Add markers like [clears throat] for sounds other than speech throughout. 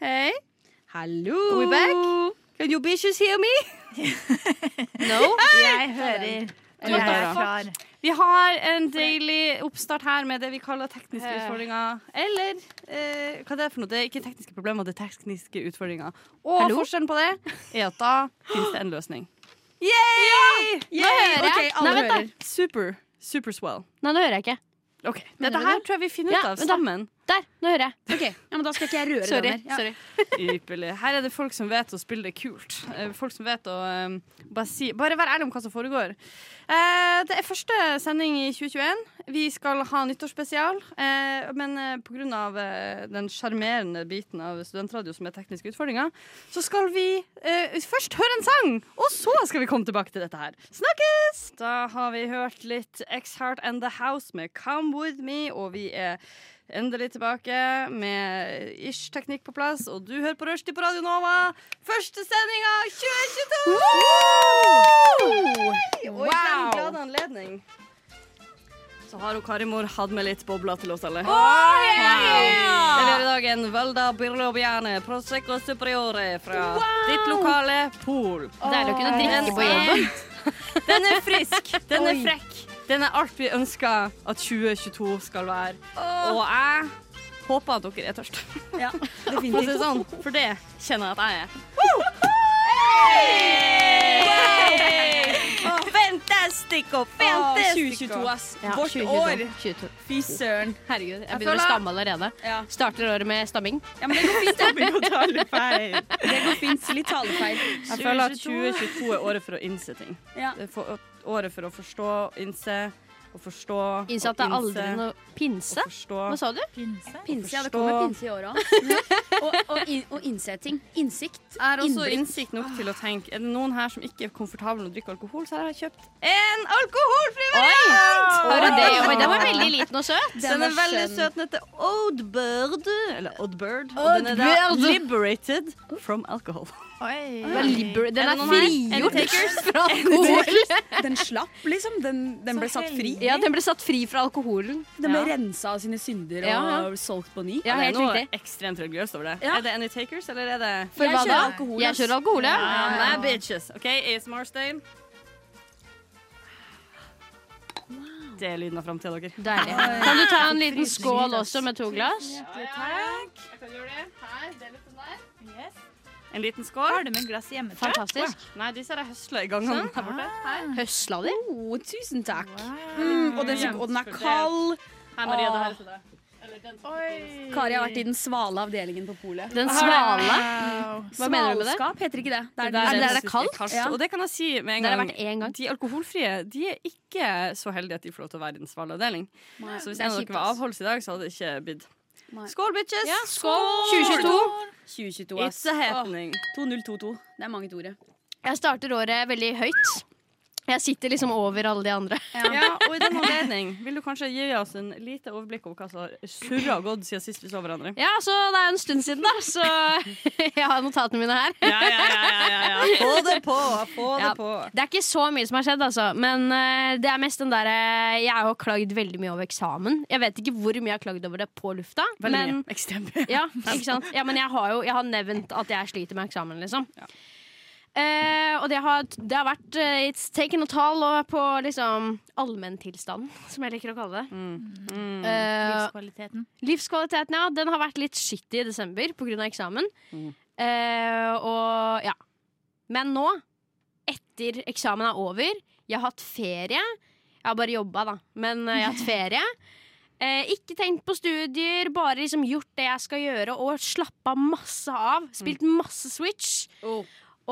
Hey. Hallo! Are We back? Can you bitches hear me? [laughs] no? Jeg hører. Du Jeg er hører. klar. Vi har en deilig oppstart her med det vi kaller tekniske utfordringer. Eller eh, hva det er for noe? Det er ikke tekniske problemer, det er tekniske utfordringer. Og Hallo? forskjellen på det er at da finnes det en løsning. Yay! Nå hører jeg. Okay, alle Nei, vent da. Super. Super swell. Nei, nå hører jeg ikke. Ok, Dette her tror jeg vi finner ut Ja, av da. sammen. Der, nå hører jeg. Ok, ja, men Da skal ikke jeg røre Sorry. den mer. Ja. Ypperlig. Her er det folk som vet å spille det kult. Eh, Folk som vet å um, bare, si, bare vær ærlig om hva som foregår. Uh, det er første sending i 2021. Vi skal ha nyttårsspesial. Uh, men uh, pga. Uh, den sjarmerende biten av studentradio som er tekniske utfordringer, så skal vi først høre en sang, og så skal vi komme tilbake til dette her. Snakkes! Da har vi hørt litt X-Heart and The House med Come With Me, og vi er Endelig tilbake med ish-teknikk på plass, og du hører på Rushdie på Radio Nova. Første sendinga 2022! Og i den glade anledning så har hun Karimor hatt med litt bobler til oss alle. Leverer i dag en Valda Birlobiane Prosecco Superiore fra ditt lokale Pol. Deilig å kunne drikke på jobben. [laughs] Den er frisk, den er frekk. Den er alt vi ønsker at 2022 skal være. Og jeg håper at dere er tørst. [laughs] Ja, [laughs] definitivt. sånn, for det kjenner jeg at jeg er. Fantastico! Fantastico! 2022, ass. Ja, Vårt 2022. år. 22. Fy søren. Herregud, jeg Jeg begynner å stamme allerede. Ja. Starter året med stamming. ja, men det går fint. [laughs] Jeg Det går fint. Litt talefeil. føler at 2022 er året for å innse ting. Ja. Det er for, året for å forstå, innse og forstå. Innså at det er aldri noe pinse. Hva sa du? Pinse, ja, det kommer pinse i år òg. [laughs] og, og, in, og innsetting. Innsikt. Er også Innblikk. innsikt nok til å tenke Er det noen her som ikke er komfortable med å drikke alkohol, så har jeg kjøpt en alkoholfri variant! Du det? Oi, den var veldig liten og søt. Den er veldig søt. Den heter Old Bird. Eller Odd Bird. Og den er da liberated from alcohol. Den er, den Er er frigjort [laughs] fra alkohol. Den slapp, liksom. Den, den ble satt fri. Ja, den ble satt fri fra alkoholen. Den ble Ja. rensa av sine synder og Ja, ja. solgt på ny. Ja, det er noe riktig. ekstremt religiøst over det. Ja. Er det Any takers, eller er det For Jeg hva kjører da? alkohol, Jeg kjører alkohol, ja. Ja, nei, bitches. OK, ASMR-style. Det er lyden av framtida, deres. Deilig. Kan du ta en liten skål også med to glass? Jeg kan gjøre det. Her, det er litt sånn der. En liten skål. Har du med glass hjemme? Fantastisk. Fantastisk. Nei, disse har jeg høsla i gangene her borte. Høsla de? Oh, tusen takk. Mm, og, den, og den er kald. Her, Maria, det her er til deg. Kari har vært i den svale avdelingen på polet. Den svale? Hva mener du med det? Svalskap heter ikke det. det, er Der Er det der det er kaldt? Ja. Og det kan jeg si med en Der gang. En gang. De alkoholfrie de er ikke så heldige at de får lov til å være i den svale avdeling. Nei, Så hvis er en av dere var avholds i dag, så hadde det ikke blitt. Nei. Skål, bitches! Ja, skål! 2022. 2022. It's a happening. 2022. Det er mange til ordet. Jeg starter året veldig høyt. Jeg sitter liksom over alle de andre. Ja, og i den anledning vil du kanskje gi oss en lite overblikk over hva som har surra og gått siden sist vi så hverandre? Ja, så det er jo en stund siden, da, så [laughs] jeg har notatene mine her. Ja, ja, ja, ja, ja, ja. [laughs] Få det på! Få det på. Det er ikke så mye som har skjedd, altså. Men uh, det er mest den derre Jeg har jo klagd veldig mye over eksamen. Jeg vet ikke hvor mye jeg har klagd over det på lufta. Veldig men, mye. Ekstremt mye. Ja, ikke sant? Ja, men jeg har jo jeg har nevnt at jeg sliter med eksamen, liksom. Eh, og det har, det har vært eh, It's taken a toll på liksom allmenntilstanden, som jeg liker å kalle det. Mm. Eh, Livskvaliteten. livskvaliteten, ja, den har vært litt skittig i desember pga. eksamen. Mm. Eh, og ja. Men nå, etter eksamen er over, jeg har hatt ferie. Jeg har bare jobba, da, men eh, jeg har hatt ferie. [laughs] Eh, ikke tenkt på studier, bare liksom gjort det jeg skal gjøre, og slappa masse av. Spilt masse Switch.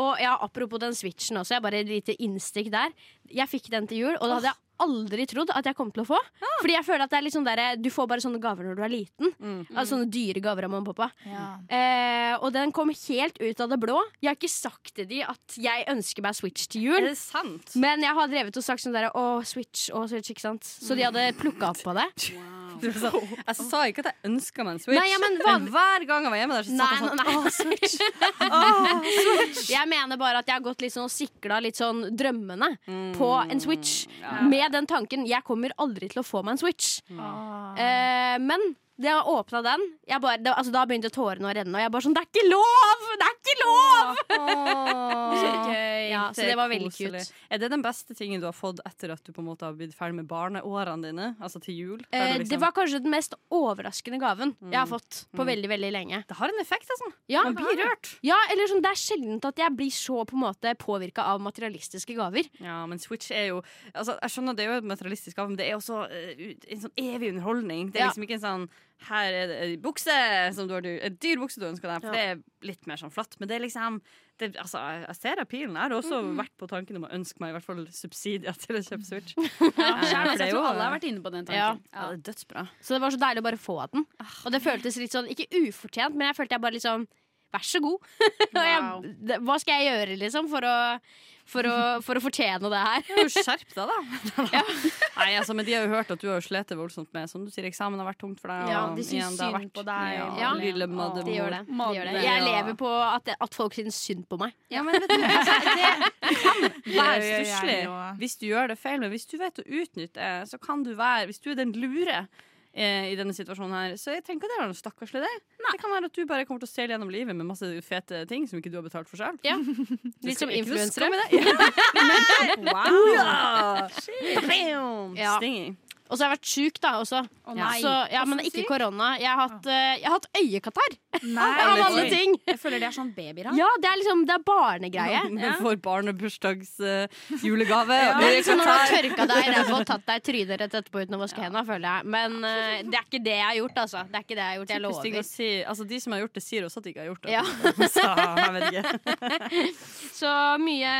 Og ja, apropos den switchen også, jeg bare et lite innstikk der. Jeg fikk den til jul, og da hadde jeg aldri trodd at jeg kom til å få. Fordi jeg føler at det er litt sånn der, Du får bare sånne gaver når du er liten. Mm. Altså Sånne dyre gaver av mamma og pappa. Ja. Eh, og den kom helt ut av det blå. Jeg har ikke sagt til de at jeg ønsker meg Switch til Er jul. det sant? Men jeg har drevet og sagt sånn der Å, Switch, å, Switch, ikke sant? Så de hadde plukka opp på det. Sa, [laughs] jeg sa ikke at jeg ønska meg en Switch. Nei, ja, men hva- hver gang jeg var hjemme der, så satt jeg sånn nei, [laughs] [laughs] Å, Switch! Jeg mener bare at jeg har gått litt sånn og sikla litt sånn drømmene på en Switch. Ja. Med den tanken jeg kommer aldri til å få meg en Switch. Ah. Eh, men det har åpna den jeg bare, det, altså, Da begynte tårene å renne, og jeg bare sånn Det er ikke lov! Det er ikke lov! [laughs] Gøy. Ja, så det var veldig cute. Er det den beste tingen du har fått etter at du på en måte har blitt ferdig med barneårene dine? Altså til jul? Eh, du Det liksom- var kanskje den mest overraskende gaven jeg har fått på veldig veldig lenge. det har en effekt, altså. Ja, Man blir rørt. ja eller sånn, Det er sjelden at jeg blir så på en måte påvirka av materialistiske gaver. Ja, men Switch er jo altså, Jeg skjønner det er jo en materialistisk gave, men det er også uh, en sånn evig underholdning. Det er Ja. liksom ikke en sånn Her er det en bukse som du har En dyr bukse du ønsker deg, for Ja. det er litt mer sånn flatt. Men det er liksom det, altså, jeg- ser appealen. Jeg har også Mm. vært på tanken om å ønske meg i hvert fall subsidier [laughs] til å kjøpe Switch. Ja, er jeg tror alle har vært inne på den Ja. tanken. Ja, det er dødsbra. Så det var så deilig å bare få den. Og det føltes litt sånn, ikke ufortjent, men jeg følte jeg bare liksom Vær så god. [laughs] Wow. jeg, hva skal jeg gjøre, liksom, for å, for å, for å fortjene det her? Ja, Skjerp deg, da. [laughs] [laughs] Nei, altså, men De har jo hørt at du har jo slitt voldsomt med Som du sier, eksamen har vært tungt for deg. Ja, de syns igjen, synd vært- på deg, Ja, Ja. lille Åh, De. De gjør det. Jeg lever på at, at folk syns synd på meg. Ja, men vet du, altså, det kan være stusslig hvis du gjør det feil. Men hvis du vet å utnytte det, så kan du være Hvis du er den lure eh, i denne situasjonen her, så jeg tenker det er noe stakkarslig. Det. det kan være at du bare kommer til å stjele gjennom livet med masse fete ting som ikke du har betalt for sjøl. Ja. [laughs] Litt som influensere. [laughs] Wow! [laughs] Ja. Stinging. Og så har jeg vært sjuk, da, også. nei. Så, ja, men ikke korona. Jeg har hatt, eh, jeg har hatt øyekatarr, [laughs] av alle ting. Jeg føler det er sånn babyer. Ja, det er liksom, det er barnegreie. [laughs] Men får barnebursdagsjulegave. Uh. Det er liksom når du har tørka deg i ræva og tatt deg trynet rett etterpå uten å vaske hendene, føler jeg. Men eh, det er ikke det jeg har gjort, altså. Det er ikke det jeg har gjort, jeg Typisk å lover. si. Altså, de som har gjort det, sier også at de ikke har gjort det. Ja. [laughs] Så jeg vet ikke. Så mye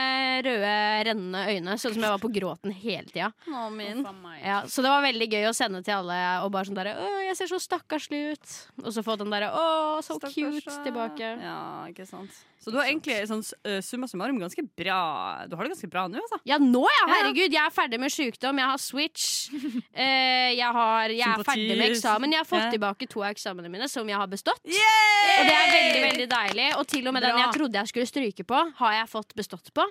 røde, rennende øyne, sånn som jeg var på gråten hele tida. Å, min. Ja, så det var veldig gøy å sende til alle og bare sånn derre Å, jeg ser så stakkarslig ut. Og så få den derre Å, så Stakkars, cute eh, tilbake. Ja, ikke sant. Så du har egentlig sånn uh, summa summarum ganske bra Du har det ganske bra nå, altså. Ja, nå ja! Herregud, jeg er ferdig med sykdom. Jeg har Switch. [laughs] Eh, jeg, har, jeg er ferdig med eksamen. Jeg har fått tilbake to av eksamene mine som jeg har bestått. Og det er veldig veldig deilig. Og til og med den jeg trodde jeg skulle stryke på, har jeg fått bestått på.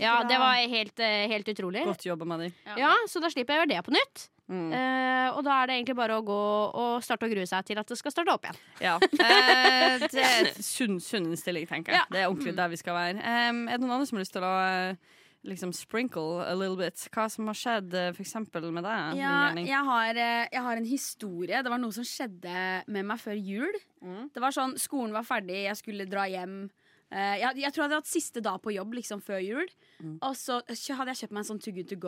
Ja, Det var helt, eh, helt utrolig. Godt jobba Manny. Ja, Så da slipper jeg å gjøre det på nytt. Mm. Eh, og da er det egentlig bare å gå og starte å grue seg til at det skal starte opp igjen. Ja. uh, [laughs] det er sunn, sunn innstilling, tenker jeg. Ja. Det er ordentlig der vi skal være. Um, er det noen andre som har lyst til å eh, liksom sprinkle a little bit? Hva som har skjedd uh, for eksempel med deg? Ja, jeg har, jeg har en historie. Det var noe som skjedde med meg før jul. Mm. Det var sånn, Skolen var ferdig, jeg skulle dra hjem. Jeg, jeg tror jeg hadde hatt siste dag på jobb liksom før jul. Mm. Og så hadde jeg kjøpt meg en sånn Too Good To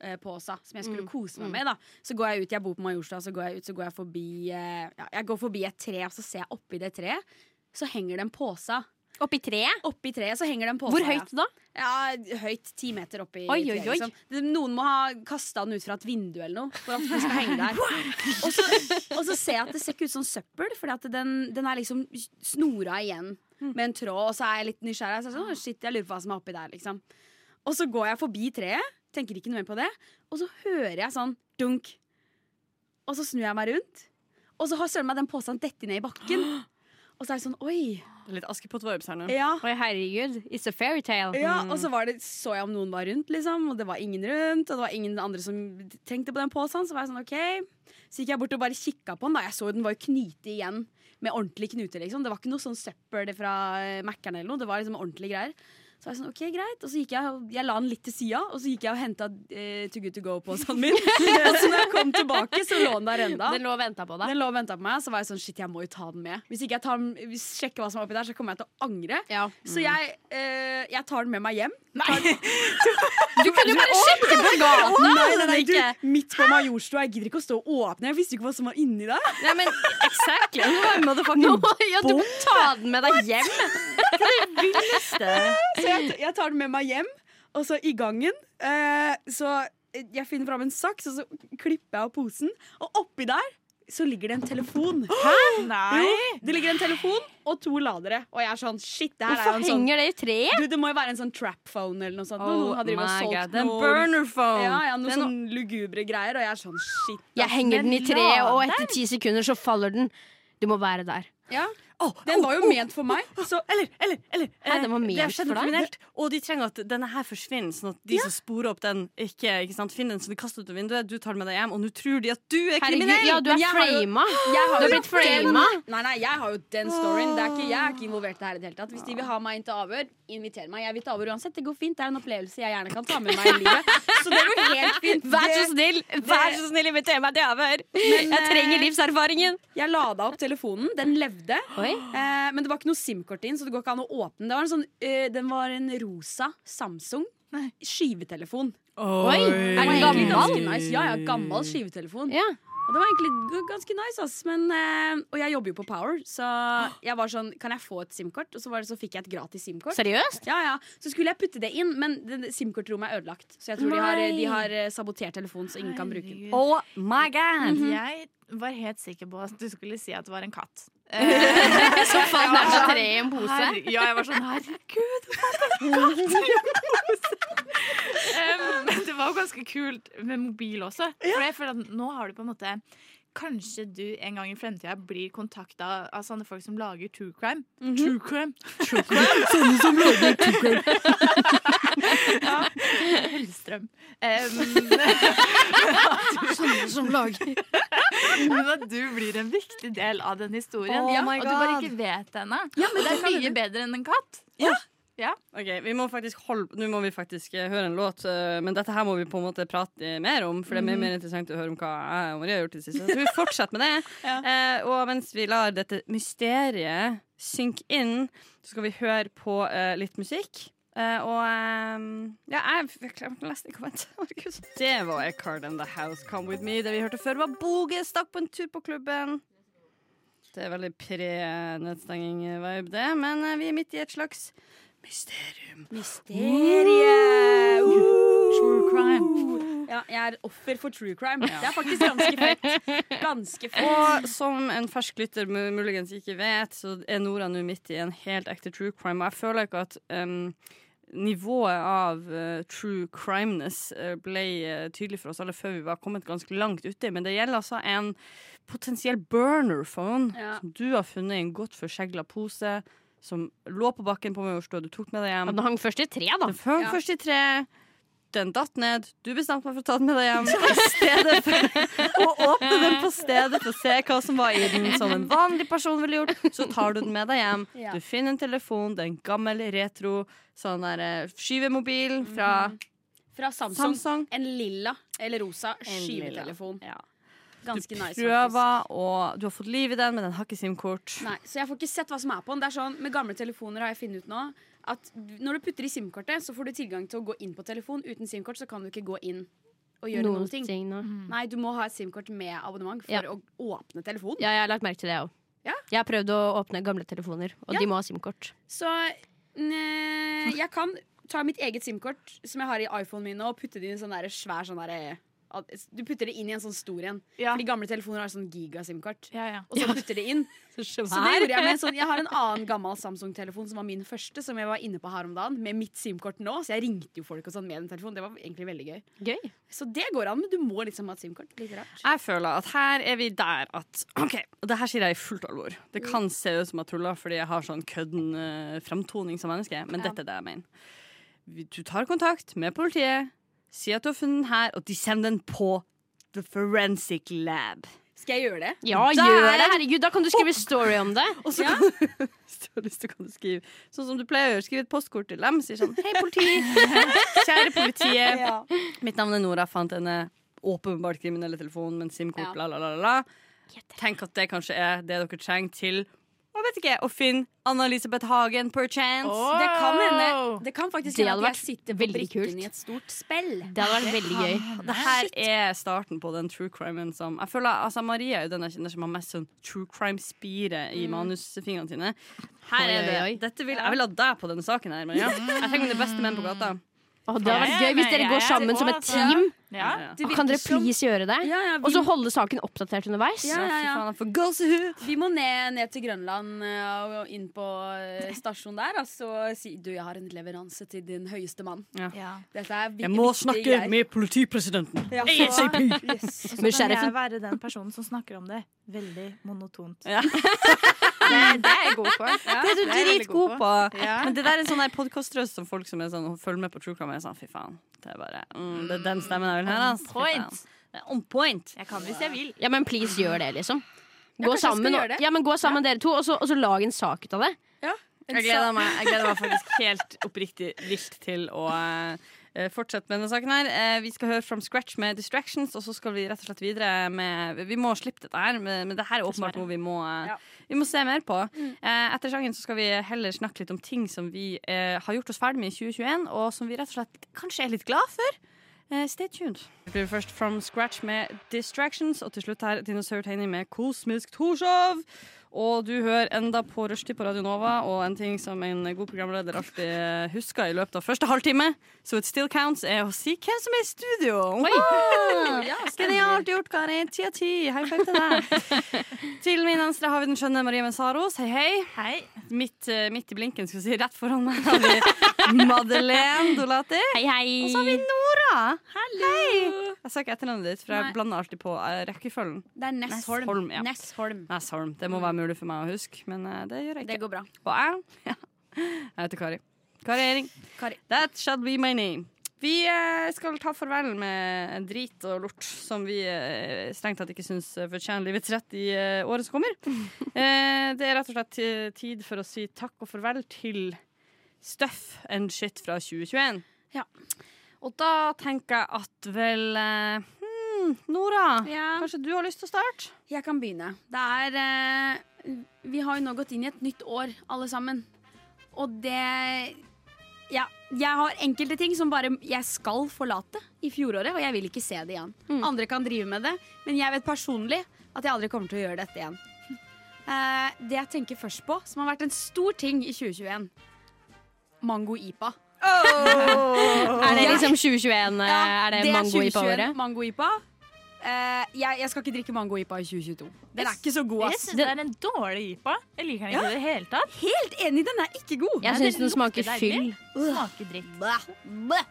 Go-pose som jeg skulle Mm, kose meg mm. med. da Så går jeg ut, jeg bor på Majorstua, så går jeg ut, så går jeg forbi eh, ja, Jeg går forbi et tre, og så ser jeg oppi det treet. Så henger det en pose. Oppi treet? Oppi treet så henger det en pose. Hvor høyt da? Ja, høyt. Ti meter oppi Oi, oi, treet. oi. Liksom. Noen må ha kasta den ut fra et vindu eller noe. For at den skal henge der [laughs] og, så, og så ser jeg at det ser ikke ut som søppel, Fordi den, den er liksom snora igjen med en tråd. Og så er jeg litt nysgjerrig. Så jeg sånn, shit, jeg lurer på hva som er oppi der. Liksom. Og så går jeg forbi treet, tenker ikke noe mer på det, og så hører jeg sånn dunk. Og så snur jeg meg rundt, og så har søren meg den posen dette ned i bakken. Og så er jeg sånn oi. Litt Askepott-vibes her nå. Ja. Oi, herregud. It's a fairytale. Ja, og så var det, så jeg om noen var rundt, liksom, og det var ingen rundt. Og det var ingen andre som tenkte på den posen. Så var jeg sånn, ok Så gikk jeg bort og bare kikka på den. da Jeg så den var jo knyte igjen med ordentlige knuter. liksom Det var ikke noe sånn søppel fra Mækkern eller noe. Det var liksom ordentlige greier. Så var jeg sånn, ok, greit Og så gikk jeg Jeg la den litt til sida, og så gikk jeg og henta eh, To Good To Go-posen min. [laughs] og så når jeg kom tilbake, så lå den der enda. Den lå og venta på deg. Den lå og på meg, så var jeg sånn shit, jeg må jo ta den med. Hvis ikke jeg tar den, hvis sjekker hva som er oppi der, så kommer jeg til å angre. Ja. Så jeg, eh, jeg tar den med meg hjem. Nei! [laughs] Du kan jo bare sjekke på gaten! Nei, nei, nei, du, midt på Majorstua. Jeg gidder ikke å stå og åpne. Jeg visste ikke hva som var inni der. Ja, men exactly. [laughs] Nå ja, du må ta den med deg hjem. [laughs] Så jeg, jeg tar den med meg hjem, og så i gangen eh, så jeg finner fram en saks, og så klipper jeg av posen. Og oppi der så ligger det en telefon. [gasps] Hæ? Nei! Jo, det ligger en telefon og to ladere. Og jeg er sånn, shit, det her er jo Hvorfor en sånn henger det i treet? du, Det må jo være en sånn trap phone eller noe sånt. Oh Noen har drevet og solgt god, det er en noe- burner phone. Ja, ja, noe er sånn lugubre greier, og jeg er sånn shit. Jeg henger den i treet, og etter ti sekunder så faller den. Du må være der. Ja. Den var jo ment for meg. Så Eller, eller, eller Hæ, den var eh, ment Det har skjedd for noe deg? kriminelt, og de trenger at denne her forsvinner, sånn at de som sporer opp den, ikke, ikke sant, finner den, så de kaster ut av vinduet. Du tar den med deg hjem, og nå tror de at du er kriminell! ja, du er Men jeg har jo- frama. jeg Du har har blitt den- frama. Nei, nei, jeg har jo den storyen. Det er ikke, jeg er ikke involvert i det her i det hele tatt. Hvis de vil ha meg inn til avhør, inviter meg. Jeg vil til avhør uansett. Det går fint. Det er en opplevelse jeg gjerne kan ta med meg i livet. Så det går helt fint. [laughs] Vær så snill, vær så snill, inviter meg til avhør. Jeg eh, trenger livserfaringen. Jeg lada opp telefonen. Den levde. Oi. Eh, men det var ikke noe SIM-kort inn, så det går ikke an å åpne. Det var en sånn, eh, den var en rosa Samsung skivetelefon. Oi, er den gammel? nice. Ja, ja, gammel skivetelefon. Ja. Og det var egentlig ganske nice, ass. Men, eh, og jeg jobber jo på Power, så jeg var sånn Kan jeg få et SIM-kort? Og så, var det, så fikk jeg et gratis SIM-kort. Seriøst? Ja, ja. Så skulle jeg putte det inn, men det- SIM-kortrommet er ødelagt. Så jeg tror de har, de har eh, sabotert telefonen, så ingen kan bruke den. Oh my god! Jeg var helt sikker på at du skulle si at det var en katt. [laughs] Så fant ned sånn, tre i en pose. Her, ja, jeg var sånn Herregud, hva er pose! um, [laughs] Men det var jo ganske kult med mobil også. For jeg føler at nå har du på en måte Kanskje du en gang i fremtida blir kontakta av sånne folk som lager true crime. True crime. True [laughs] crime. sånne som lager true crime. ja. Hellstrøm. Um, Sånne som lager [laughs] men at du blir en viktig del av den historien. Oh ja, og du bare ikke vet det ennå. det er mye bedre enn en katt. Ja Ok, vi må faktisk holde Nå må vi faktisk eh, høre en låt, eh, men dette her må vi på en måte prate mer om, for det er mye mer interessant å høre om hva jeg og Maria har gjort i det siste. Så vi fortsetter med det. [laughs] Eh, og mens vi lar dette mysteriet synke inn, så skal vi høre på eh, litt musikk. Eh, og um, ja, jeg, jeg klarer leste ikke å Det var A Card and The House Come With Me. Det vi hørte før, var Boge stakk på en tur på klubben. Det er veldig pre-nedstenging-vibe, det, men uh, vi er midt i et slags mysterium. Mysteriet! True crime. Ja, jeg er offer for true crime. Det er faktisk ganske fett. Ganske fett. Og som en fersk lytter muligens ikke vet, så er Nora nå midt i en helt ekte true crime. Og jeg føler ikke at um, nivået av uh, true crimeness uh, ble uh, tydelig for oss alle før vi var kommet ganske langt uti. Men det gjelder altså en potensiell burner phone Ja. som du har funnet i en godt forsegla pose. Som lå på bakken på Majorstua, du tok med deg hjem. Den hang først i tre, da. Den hang Ja. først i tre. Den datt ned. Du bestemte meg for å ta den med deg hjem. For [laughs] å åpne den på stedet for å se hva som var i den, som en vanlig person ville gjort. Så tar du den med deg hjem. Du finner en telefon. Det er en gammel retro sånn der eh, skyvemobil fra Fra Samsung. Samsung. En lilla eller rosa skyvetelefon. Ja. Ganske Du nice. faktisk. prøver, og du har fått liv i den, men den har ikke SIM-kort. Nei, så jeg får ikke sett hva som er på den. Det er sånn, Med gamle telefoner har jeg funnet ut nå at når du putter i SIM-kortet, så får du tilgang til å gå inn på telefon. Uten SIM-kort så kan du ikke gå inn og gjøre Noen noen ting. ting nå. Nei, du må ha et SIM-kort med abonnement for Ja. å åpne telefon. Ja, jeg har lagt merke til det òg. Ja. Jeg har prøvd å åpne gamle telefoner, og Ja. de må ha SIM-kort. Så ne, jeg kan ta mitt eget SIM-kort som jeg har i iPhonen min og putte det i en sånn der svær sånn derre Du putter det inn i en sånn stor en. Ja. For de gamle telefoner har sånn giga-SIM-kort. Ja, ja. Og så putter det inn. [laughs] Så det gjorde jeg med sånn Jeg har en annen gammel Samsung-telefon som var min første, som jeg var inne på her om dagen, med mitt SIM-kort nå. Så jeg ringte jo folk og sånn med den telefonen. Det var egentlig veldig gøy. Gøy. Så det går an, men du må liksom ha et SIM-kort. Litt rart. Jeg føler at her er vi der at [clears throat] OK, og det her sier jeg i fullt alvor. Det kan se ut som jeg tuller fordi jeg har sånn kødden uh, fremtoning som menneske, men dette er det jeg mener. Du tar kontakt med politiet, sier at du har funnet den her, og de sender den på The Forensic Lab. Skal jeg gjøre det? Ja, Der! gjør det! Herregud, da kan du skrive story om det. Og så Ja. kan du, [laughs] hvis du har lyst, så kan du skrive sånn som du pleier å gjøre. Skriv et postkort til dem. Sier sånn Hei, politi. [laughs] Kjære politiet. Mitt navn er Nora. Fant denne åpenbart kriminelle telefonen med en SIM-kort. Ja. La, la, la, la. Tenk at det kanskje er det dere trenger til jeg vet ikke, å finne Anna-Elisabeth Hagen per chance. Det kan hende. Det kan faktisk hende at jeg sitter på veldig brikken kult. i et stort spill. Det hadde vært veldig gøy. Det her er starten på den true crimen som Jeg føler, altså Maria er jo den jeg som har mest sånn true crime-spire i manusfingrene sine. Her er det. Dette vil, Jeg vil ha deg på denne saken her, Maria. Jeg trenger mine beste menn på gata. Åh, det hadde vært gøy hvis dere går sammen som et team. Ja. Kan dere please gjøre det? Ja, ja, vi, Og så holde saken oppdatert underveis? vi må ned, ned til Grønland eh, og inn på eh, stasjonen der og så si du, jeg har en leveranse til din høyeste mann. Ja. Dette er Jeg må snakke jeg. med politipresidenten. ja, ASAP. så, [laughs] yes. Så kan jeg være den personen som snakker om det veldig monotont. Ja. [laughs] det, det er jeg god på. Ja, Det er du dritgod på. Ja. Men det der er sånn der podkastrøst som folk som er sånn, følger med på True Crime, er sånn fy faen. Det er bare mm, Det er den stemmen jeg vil høre. On point. On point. Jeg kan hvis jeg vil. Ja, men please gjør det, liksom. Gå sammen, og, ja, men gå sammen dere to, og så, og så lag en sak ut av det. Jeg gleder meg, jeg gleder meg faktisk helt oppriktig vilt til å eh, fortsette med denne saken her. Eh, vi skal høre From Scratch med Distractions, og så skal vi rett og slett videre med Vi må slippe dette her, men, dette er åpenbart noe vi må, eh, Ja. vi må se mer på. Eh, etter sangen så skal vi heller snakke litt om ting som vi eh, har gjort oss ferdig med i 2021, og som vi rett og slett kanskje er litt glad for. Eh, stay tuned. Det blir først From Scratch med Distractions, og til slutt her Dinosaur Tiny med Kosmisk Torshov. Og du hører enda på Rushtid på Radio Nova, og en ting som en god programleder alltid husker i løpet av første halvtime, so it still counts, er å si hvem som er i studio. Wow! Ja, Genialt gjort, Kari. Ti av ti. High five til deg. [laughs] til min venstre har vi den skjønne Marie Mensaros. Hei, hei. Hei. Midt, eh, midt i blinken, skal vi si, rett foran meg har vi Madeleine Dolati. Hei, hei. Og så har vi Nora. Hei. Jeg sa ikke etternavnet ditt, for jeg blander alltid på eh, rekkefølgen. Det er Nessholm. Nessholm, ja. Nessholm. Nessholm. Det må være mulig for meg å huske, men eh, det gjør jeg ikke. Det går bra. Og jeg, [laughs] ja. jeg heter Kari. Kari Ering. Kari. That shall be my name. Vi eh, skal ta farvel med drit og lort som vi eh, strengt tatt ikke syns fortjener livets rett i året som kommer. [laughs] Det er rett og slett tid for å si takk og farvel til Stuff and Shit fra 2021. Ja. Og da tenker jeg at vel hmm, Nora, Ja. kanskje du har lyst til å starte? Jeg kan begynne. Det er eh, Vi har jo nå gått inn i et nytt år, alle sammen. Og det Ja, jeg har enkelte ting som bare jeg skal forlate i fjoråret, og jeg vil ikke se det igjen. Andre kan drive med det, men jeg vet personlig at jeg aldri kommer til å gjøre dette igjen. Uh, det jeg tenker først på, som har vært en stor ting i 2021 Mango-IPA. [laughs] Er det liksom 2021? Ja, er det, det er mango i 2021 året? Mango-IPA. Eh, jeg, jeg skal ikke drikke mango-IPA i 2022. Den er ikke så god, Jeg synes syns det er en dårlig IPA. Jeg liker den ikke i det hele tatt. Helt enig, den er ikke god. Jeg syns den smaker fyll. Smaker dritt. Blæh, blæh.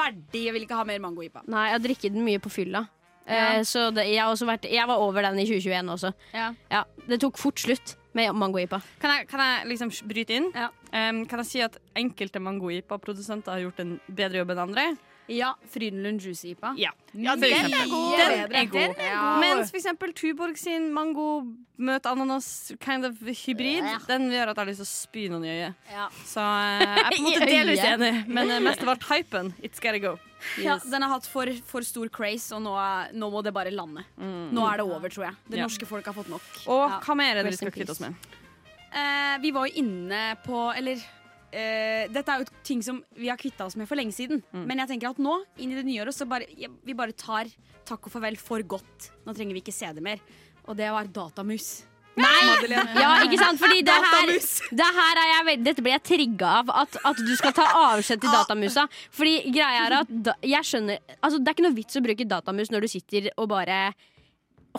Ferdig. Jeg vil ikke ha mer mango-IPA. Nei, jeg drikker den mye på fylla. Ja. så det, jeg, har også vært, jeg var over den i 2021 også. Ja. Ja, det tok fort slutt med mango-ipa. Kan jeg, kan jeg liksom bryte inn? Ja. Um, kan jeg si at enkelte mango-IPA-produsenter har gjort en bedre jobb enn andre? Ja, Frydenlund Juicy-IPA. Ja. Ja, den, den er god. Den er god. Den er god. Mens for eksempel Tuborg sin mango møt ananas kind of hybrid, Ja. den gjør at jeg har lyst til å spy noen i øyet. Ja. Så eh, jeg er på en måte [laughs] delvis enig, men eh, mest av alt hypen. It's gotta go. Ja, den har hatt for, for stor craze, og nå, nå må det bare lande. Nå er det over, tror jeg. Det Ja. norske folk har fått nok. Og Ja. hva mer er det vi skal kvitte oss med? Eh, vi var jo inne på Eller eh, dette er jo ting som vi har kvitta oss med for lenge siden. Men jeg tenker at nå, inn i det nye året, så bare, ja, vi bare tar takk og farvel for godt. Nå trenger vi ikke se det mer. Og det var datamus. Nei! Ja, ikke sant? Fordi det her, det her er jeg Dette blir jeg trigga av. At, at du skal ta avskjed til datamusa. Fordi greia er at da, jeg skjønner Altså Det er ikke noe vits å bruke datamus når du sitter og bare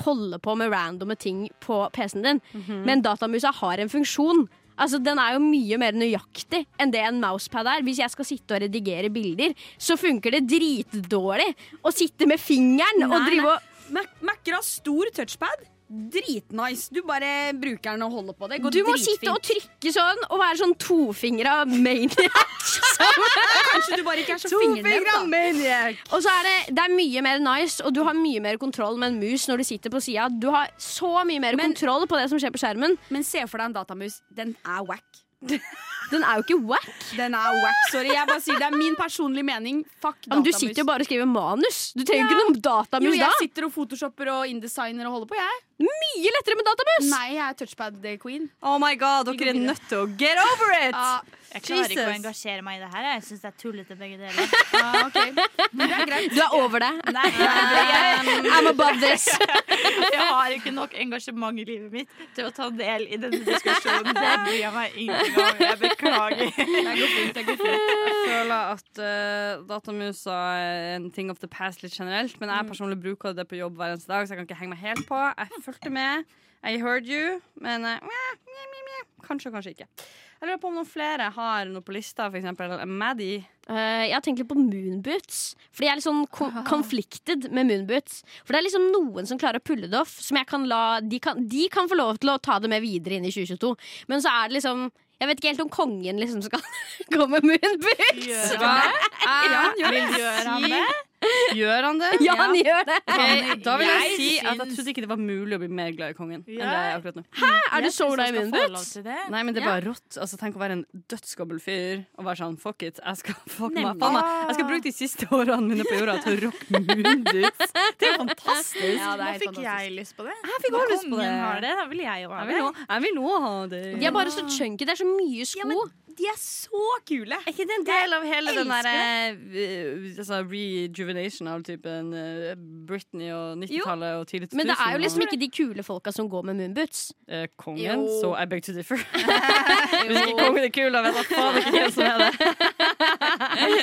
holder på med randomme ting på PC-en din. Men datamusa har en funksjon. Altså Den er jo mye mer nøyaktig enn det en mousepad er. Hvis jeg skal sitte og redigere bilder, så funker det dritdårlig å sitte med fingeren og Nei, drive og Mac- Mac-er har stor touchpad. Dritnice. Du bare bruker den og holder på. Det går Du må dritfint. sitte og trykke sånn og være sånn tofingra maniac. [laughs] Kanskje du bare ikke er så fingernem, og så er det, det er mye mer nice, og du har mye mer kontroll med en mus når du sitter på sida. Du har så mye mer Men- kontroll på det som skjer på skjermen. Men se for deg en datamus. Den er wack. [laughs] Den er jo ikke wack. Den er wack, sorry. Jeg bare sier Det er min personlige mening. Fuck datamus. Men du sitter jo bare og skriver manus. Du trenger ikke noen datamus da. Jo, jeg sitter og photoshopper og indesigner og holder på, jeg. Mye lettere med datamus. Nei, jeg er touchpad queen. Oh my god, dere er nødt til å get over it! Ja, Jeg klarer ikke å engasjere meg i det her. Jeg syns det er tullete begge deler. [laughs] Ah, okay. Er. Du er over det. Nei, jeg- [laughs] I'm above this. [laughs] Jeg har ikke nok engasjement i livet mitt til å ta del i denne diskusjonen. Det bryr jeg meg ingenting om. Jeg beklager. [laughs] det går fint. Det går fint. Jeg føler at uh, datamusa er en ting of the past litt generelt, men jeg personlig bruker det på jobb hver eneste dag, så jeg kan ikke henge meg helt på. Jeg fulgte med. I heard you, men uh, meh, meh, meh. kanskje, kanskje ikke. Jeg lurer på om noen flere har noe på lista, for eksempel Maddie. Eh, jeg har tenkt litt på moonboots. Fordi jeg er litt sånn [laughs] conflicted med moonboots. For det er liksom noen som klarer å pulle det off. Som jeg kan la, de, kan, de kan få lov til å ta det med videre inn i 2022. Men så er det liksom Jeg vet ikke helt om kongen liksom skal [laughs] gå med munnbind. Gjør han gjør det? Gjør han det? Gjør han det? [laughs] Ja, han gjør det. Okay, da vil jeg Jeg si at jeg trodde ikke det var mulig å bli mer glad i kongen enn det er akkurat nå. Hæ? Er du så glad i min det. Nei, men det er bare rått. Altså, tenk å være en dødsgammel fyr og være sånn fuck it. Jeg skal, [laughs] fuck meg, meg. jeg skal bruke de siste årene mine på jorda til å rocke moonboots. Det er fantastisk. Ja, det Nå er fikk jeg lyst på det. Jeg fikk også lyst på det. har det, da vil jeg jo ha det. jeg vil òg ha det. De er bare så chunky. Det er så mye sko. Ja, men de er så kule. Er ikke det en del av hele den derre der eh, altså, rejuvenation av typen eh, Britney og 90-tallet og tidlig 2000? Men det er jo liksom ikke de kule folka som går med moonboots. eh, kongen, Jo. så I beg to differ. [laughs] [laughs] Hvis ikke kongen er kul, da vet jeg faen ikke hvem som er det.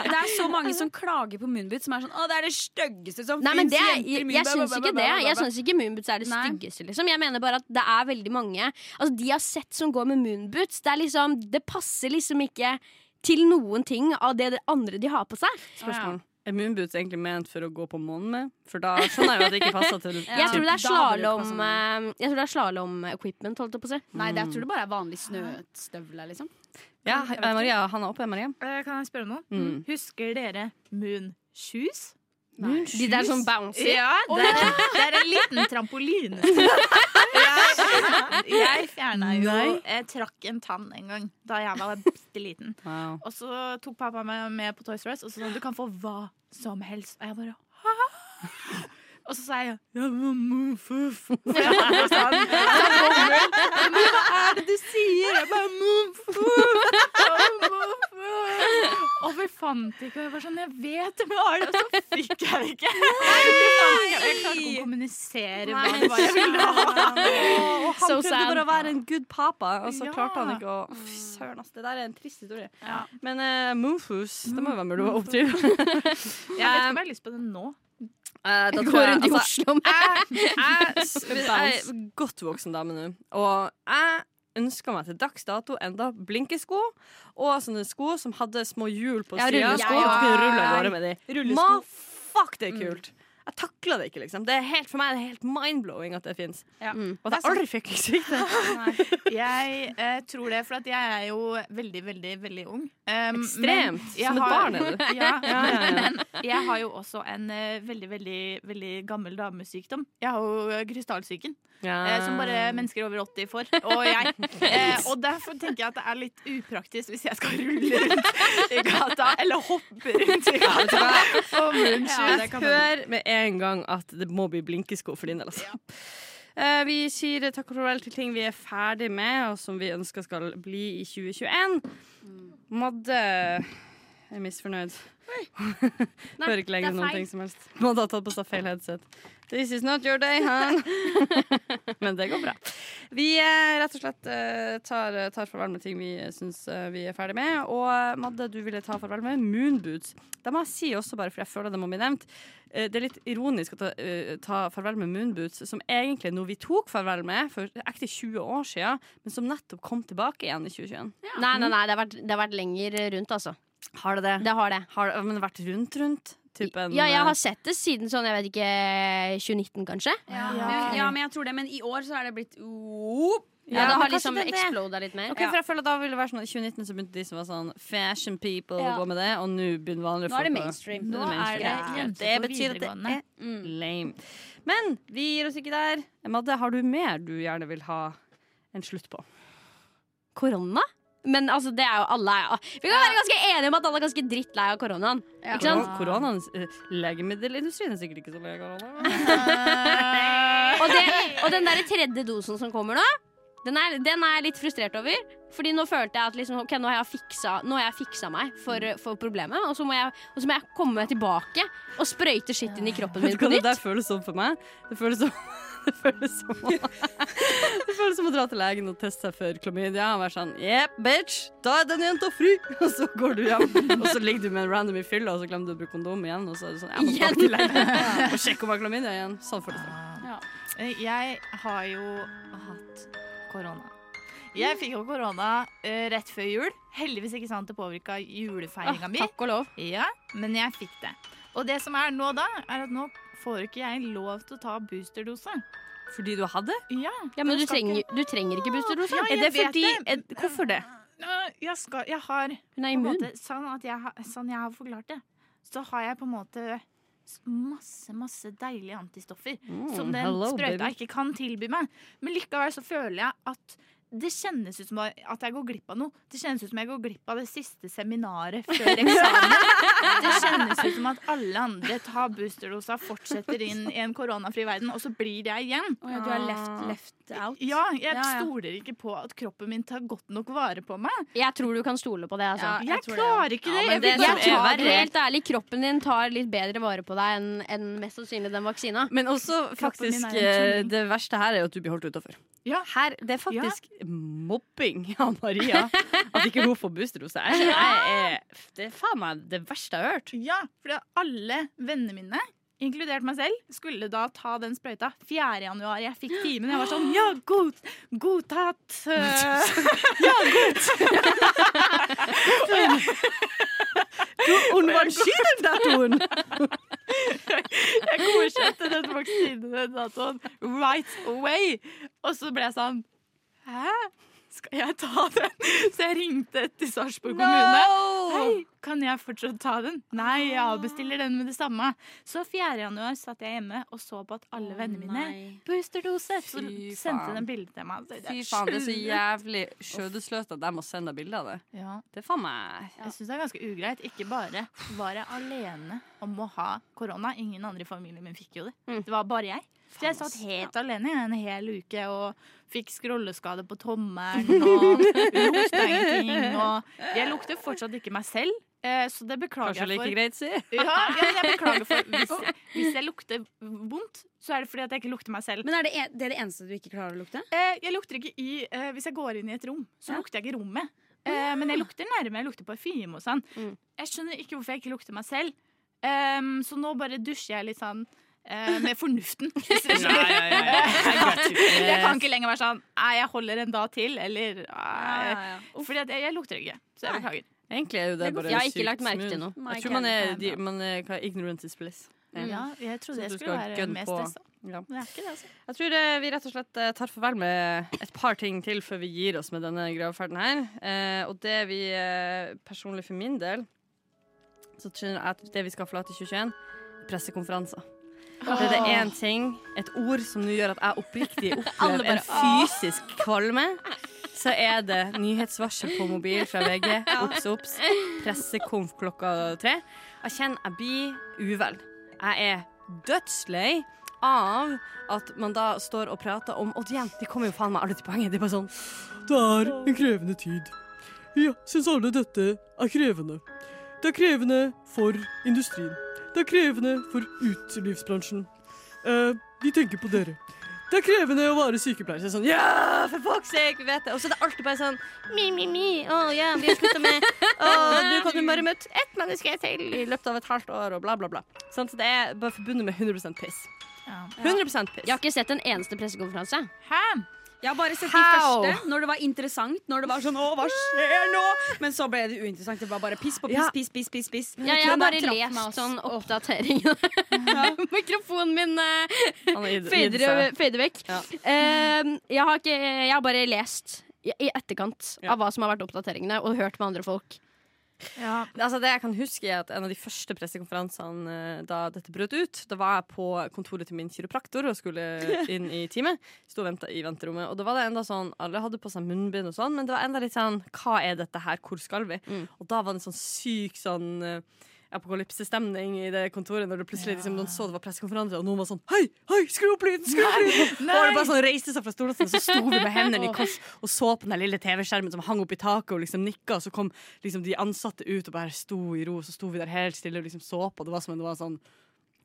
Det er så mange som klager på moonboots, som er sånn 'Å, det er det styggeste som fins'. det, jeg, jeg syns ikke det. Jeg syns ikke moonboots er det styggeste. Liksom. Jeg mener bare at det er veldig mange Altså De jeg har sett som går med moonboots, det er liksom Det passer liksom ikke til noen ting av det andre de har på seg. Spørsmål. Er moonboots egentlig ment for å gå på månen med? For da skjønner jeg jo at det ikke passer til [laughs] Ja. Jeg tror det er slalåm eh, Jeg tror det er slalåm-equipment, holdt jeg på å si. Nei, det, jeg tror det bare er vanlig snøstøvler, liksom. Ja, Maria, han er oppe, Maria. Eh, Kan jeg spørre noe? Mm. Husker dere Moon Shoes? De der som bouncer. Ja, det er, [laughs] det er en liten trampoline. [laughs] Jeg, jeg fjerna jo Jeg trakk en tann en gang da jeg var bitte liten. Wow. Og så tok pappa meg med på Toys R Us og så sa du kan få hva som helst. Og jeg bare Hæ? Og så sa jeg ja. For jeg var sånn, Men hva er det du sier? Jeg bare muff. Og vi fant ikke, og jeg var sånn Jeg vet det, har det, og så fikk jeg det ikke. Jeg klarte ikke å kommunisere hva det var jeg ville ha. [laughs] Og han So prøvde bare å være en good papa, og så klarte han ikke å Fy søren, ass. Det der er en trist historie. Ja. Men uh, Moofus, det må jo være mulig å oppdrive. [laughs] Jeg vet ikke om jeg har lyst på det nå. Eh, da Går rundt i altså, Oslo med jeg, [laughs] er godt voksen dame nå, og jeg ønska meg til dags dato enda blinkesko og sånne sko som hadde små hjul på Ja, rullesko. Ja, ja, ja. rulle av gårde med de. Rullesko. Ma, fuck, det er kult. Jeg takler det ikke, liksom. Det er helt, for meg er det helt mind-blowing at det fins. Ja. Mm. Og at jeg aldri fikk svikte. [laughs] Jeg eh, tror det, for at jeg er jo veldig, veldig, veldig ung. Um, Ekstremt. Som et har- barn er du. [laughs] Ja, Ja, ja, ja. Men jeg har jo også en uh, veldig, veldig, veldig gammel damesykdom. Jeg har jo eh, krystallsyken, Uh, som bare mennesker over 80 får. Og jeg. Eh, og derfor tenker jeg at det er litt upraktisk hvis jeg skal rulle rundt i gata, eller hoppe rundt i gata. Og munnskyld. Jeg hør med en gang at det må bli blinkesko for din del. Altså. Ja. vi sier takk og farvel til ting vi er ferdig med, og som vi ønsker skal bli i 2021. Madde er misfornøyd. [laughs] Hører ikke lenger er noen ting som helst. Madde har tatt på seg feil headset. This is not your day, han. [laughs] Men det går bra. Vi eh, rett og slett eh, tar, tar farvel med ting vi syns eh, vi er ferdig med. Og eh, Madde, du ville ta farvel med moonboots. Det må jeg si også, bare for jeg føler det må bli nevnt. Eh, Det er litt ironisk å ta, eh, ta farvel med moonboots, som egentlig noe vi tok farvel med for ekte 20 år siden, men som nettopp kom tilbake igjen i 2021. Nei, nei, nei, det har vært, det har vært lenger rundt, altså. Har det det? Det har det. Har det men det vært rundt, rundt? Typen, Ja, jeg eh, har sett det siden sånn, jeg vet ikke, 2019 kanskje. Ja. Ja. Men, ja, men jeg tror det. Men i år så er det blitt oop. Ja, Ja, det har liksom exploda litt mer. Ok, for jeg føler at da ville det være sånn I 2019 så begynte de som var sånn fashion people Ja. å gå med det, og nå begynner vanlige Nå er det folk mainstream. Nå er det er mainstream. det Ja. Det betyr at det er lame. Men vi gir oss ikke der. Madde, har du mer du gjerne vil ha en slutt på? Korona? Men altså, det er jo alle er, Vi kan være ganske enige om at alle er ganske drittlei av koronaen. Ikke sant? Koronaen, legemiddelindustrien er sikkert ikke så lei av korona. [laughs] [laughs] Og, det, og den der tredje dosen som kommer nå, Den er, den er jeg litt frustrert over. Fordi nå følte jeg at liksom, okay, nå har jeg fiksa, nå har jeg fiksa meg for, for problemet. Og så, må jeg, og så må jeg komme tilbake og sprøyte shit inn i kroppen min på nytt. det føles som for meg? Det føles som det føles som, å, det føles som å dra til legen og teste seg for klamydia og være sånn Jepp, bitch, da er den jenta fri! Og så går du hjem, og så ligger du med en random i fylla, og så glemmer du å bruke kondom igjen. Og så er det sånn, jeg må tilbake til legen [laughs] og sjekke om jeg har klamydia igjen. Sånn føles det. Ja. Jeg har jo hatt korona. Jeg fikk jo korona uh, rett før jul. Heldigvis ikke sant det påvirka julefeiringa mi. Takk og lov. Ja, men jeg fikk det. Og det som er nå da, er at nå får ikke jeg lov til å ta boosterdose. Fordi du hadde? Ja, Ja, men du trenger, du trenger ikke boosterdose. Ja, Er det fordi det. er, Hvorfor det? Jeg, skal, jeg har Hun er immun. måte, sånn, jeg, har- sånn jeg har forklart det, så har jeg på en måte masse, masse deilige antistoffer som den hello, sprøyta baby. ikke kan tilby meg. Men likevel så føler jeg at det kjennes ut som at jeg går glipp av noe. Det kjennes ut som jeg går glipp av det siste seminaret før eksamen. Det kjennes ut som at alle andre tar boosterdosa, fortsetter inn i en koronafri verden, og så blir jeg igjen. Oh, ja, du er left, left out. Ja, jeg Ja, ja. stoler ikke på at kroppen min tar godt nok vare på meg. Jeg tror du kan stole på det. Altså. Ja, Jeg, klarer det, ikke det. Jeg det jeg er det. Helt ærlig, kroppen din tar litt bedre vare på deg enn enn mest sannsynlig den vaksina. Men også faktisk eh. Det verste her er jo at du blir holdt utafor. Ja. Her, det er faktisk mobbing av Maria [laughs] at ikke hun får boosterdose. Jeg, jeg er, det er faen meg det verste jeg har hørt. Ja, for alle vennene mine, inkludert meg selv, skulle da ta den sprøyta 4. januar. Jeg fikk timen. Jeg var sånn Ja, god, godtatt. Uh, [laughs] Ja, [laughs] Hun var datoen! Jeg godkjente den vaksinedatoen right away. Og så ble jeg sånn Hæ? Skal jeg ta den? [laughs] Så jeg ringte til Sarpsborg kommune. Hei, kan jeg fortsatt ta den? Nei, jeg avbestiller den med det samme. Så 4. januar satt jeg hjemme og så på at alle vennene mine boosterdose. Så sendte de bilde til meg. Så Fy faen, det er så jævlig skjødesløst at de må sende bilde av det. Ja, Det er faen meg jeg syns det er ganske ugreit. Ikke bare var jeg alene om å ha korona. Ingen andre i familien min fikk jo det. Mm. Det var bare jeg. Så jeg satt helt alene en hel uke og fikk skrolleskade på tommelen [laughs] og lukta ingenting. Og jeg lukter fortsatt ikke meg selv, eh, så det beklager kanskje jeg like for. greit, si. [laughs] Ja, ja, jeg beklager for [laughs] hvis, hvis jeg lukter vondt, så er det fordi at jeg ikke lukter meg selv. Men er det, en, det er det eneste du ikke klarer å lukte? Eh, jeg lukter ikke i eh, Hvis jeg går inn i et rom, så Ja. lukter jeg ikke rommet. Eh, men jeg lukter nærme. Jeg lukter parfyme og sånn. Mm. Jeg skjønner ikke hvorfor jeg ikke lukter meg selv. Ehm, så nå bare dusjer jeg litt sånn med fornuften. nei, nei, nei, Jeg kan ikke lenger være sånn Nei, jeg holder en dag til, eller. Fordi at jeg, jeg lukter ikke. Så jeg beklager. Egentlig er jo det bare Jeg har ikke lagt merke til noe. Jeg tror man er, de, man er ignorant is bliss. Ja, jeg trodde jeg skulle være mest stressa. Ja. Men er ikke det, altså. Jeg tror eh, vi rett og slett eh, tar farvel med et par ting til før vi gir oss med denne graveferden her. Eh, og det vi eh, personlig for min del Så tror jeg at det vi skal forlate i 2021, pressekonferanser. Det er det én ting, et ord som nå gjør at jeg oppriktig [laughs] opplever en fysisk kvalme. Så er det nyhetsvarsel på mobil fra VG. [laughs] Ops, ops. Pressekonf klokka tre. Jeg kjenner jeg blir uvel. Jeg er dødslei av at man da står og prater om Odd igjen, de kommer jo faen meg alle til poenget. Det er bare sånn Det er en krevende tid. Ja, syns alle dette er krevende. Det er krevende for industrien. Det er krevende for utelivsbransjen. Uh, vi tenker på dere. Det er krevende å være sykepleier. Så sånn, ja, for fuck's sake, vi vet det. Og så er det alltid bare sånn mi, mi, mi. Å ja, vi har slutta med Å, du kan jo bare møtt ett menneske til i løpet av et halvt år, og bla, bla, bla. Sånn, så det er bare forbundet med 100% piss. 100% piss. Jeg har ikke sett en eneste pressekonferanse. Hæ? Jeg har bare sett de How? første, når det var interessant. Når det var sånn 'Å, hva skjer nå?' Men så ble det uinteressant. Det var bare piss på piss, Ja. piss, piss, piss. piss. Ja, jeg har bare lest sånn oppdatering. [laughs] Mikrofonen min eh, fader vekk. Ja. Eh, jeg, har ikke, jeg har bare lest i, i etterkant Ja. av hva som har vært oppdateringene, og hørt med andre folk. Ja. Altså det jeg kan huske er at En av de første pressekonferansene eh, da dette brøt ut, da var jeg på kontoret til min kiropraktor og skulle [laughs] inn i time. Sto og venta i venterommet. Og da var det enda sånn Alle hadde på seg munnbind, og sånn men det var enda litt sånn Hva er dette her? Hvor skal vi? Mm. Og da var det en sånn syk sånn eh, apokalypsestemning i det kontoret når det plutselig liksom, noen så det var pressekonferanse, og noen var sånn Hei, hei, skru opp lyden! Skru opp lyden! Og det bare sånn reiste seg fra stolen og så sto vi med hendene i kors og så på den lille TV-skjermen som hang opp i taket, og liksom nikka, og så kom liksom de ansatte ut og bare sto i ro, så sto vi der helt stille og liksom så på, det var som om det var sånn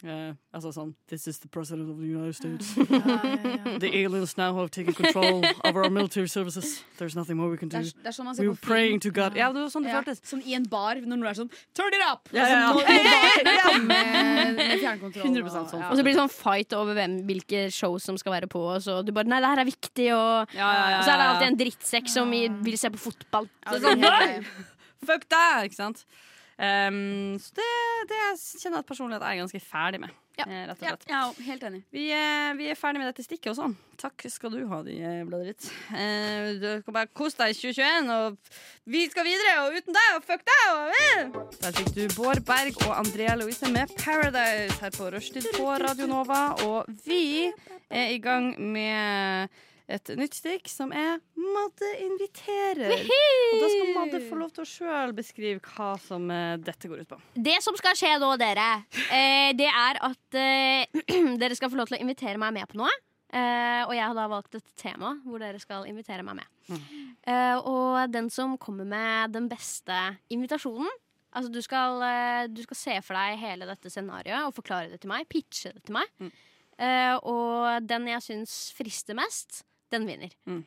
eh, altså sånn This is the president of the United States. [laughs] The aliens now have taken control of our military services. There's nothing more we can Det do. er, det er sånn We were praying film. to God. Ja, det var sånn det føltes. Som i en bar, når noen er sånn Turn it up! Ja, ja, ja. Så [laughs] komme med, med 100% sånn. ja. Og så blir det sånn fight over hvem, hvilke show som skal være på. Og så du bare Nei, det her er viktig, og, Ja, ja, ja, og så er det alltid en drittsekk som vil se på fotball. Ja, det er helt. [laughs] Fuck deg! Ikke sant? Um, så det, det jeg kjenner personlig at jeg er ganske ferdig med. Ja. eh, Rett og slett. ja, helt enig. Vi er, vi er ferdig med dette stikket også. Takk skal du ha, de eh, bladet ditt. Eh, du kan bare kose deg i 2021, og vi skal videre, og uten deg, og fuck deg! Og, uh. Der fikk du Bård Berg og Andrea Louise med 'Paradise' her på Rushtid på Radio Nova. Og vi er i gang med et nytt stikk som er Madde inviterer. Og da skal Madde få lov til å sjøl beskrive hva som eh, dette går ut på. Det som skal skje nå, dere, eh, det er at eh, [clears throat] dere skal få lov til å invitere meg med på noe. Eh, og jeg har da valgt et tema hvor dere skal invitere meg med. Eh, og den som kommer med den beste invitasjonen Altså du skal, eh, du skal se for deg hele dette scenarioet og forklare det til meg. Pitche det til meg. Mm. Eh, og den jeg syns frister mest, den vinner. Mm.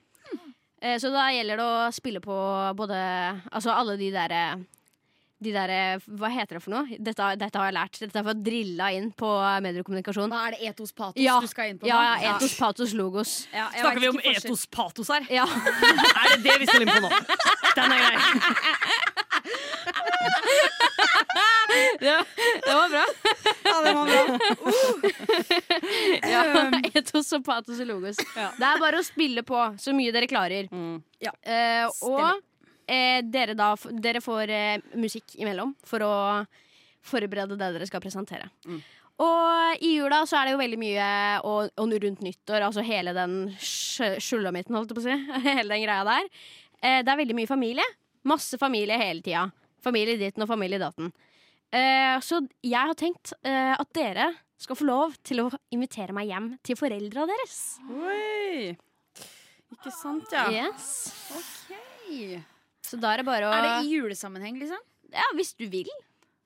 Eh, så da gjelder det å spille på både Altså alle de derre de der, Hva heter det for noe? Dette, dette har jeg lært. Dette har jeg fått drilla inn på mediekommunikasjon. Hva er det etos patos Ja. du skal inn på? Ja, ja, etos, patos, logos. Ja, jeg Snakker vi om etos patos her? Ja. [laughs] Er det det vi skal inn på nå? Den er grei. [laughs] [laughs] Det var bra. Ja, det var bra. Ja, etos og patos og logos. Det er bare å spille på så mye dere klarer. Mm. Eh, og eh, dere, da, dere får eh, musikk imellom for å forberede det dere skal presentere. Mm. Og i jula så er det jo veldig mye og, og rundt nyttår, altså hele den sjulamitten, holdt jeg på å si. [laughs] hele den greia der. Eh, det er veldig mye familie. Masse familie hele tida. Familie ditten og familie datten. Eh, så jeg har tenkt eh, at dere skal få lov til å invitere meg hjem til foreldra deres. Oi. Ikke sant, ja. Yes. Ok. Så da er det bare å Er det i julesammenheng, liksom? Ja, hvis du vil.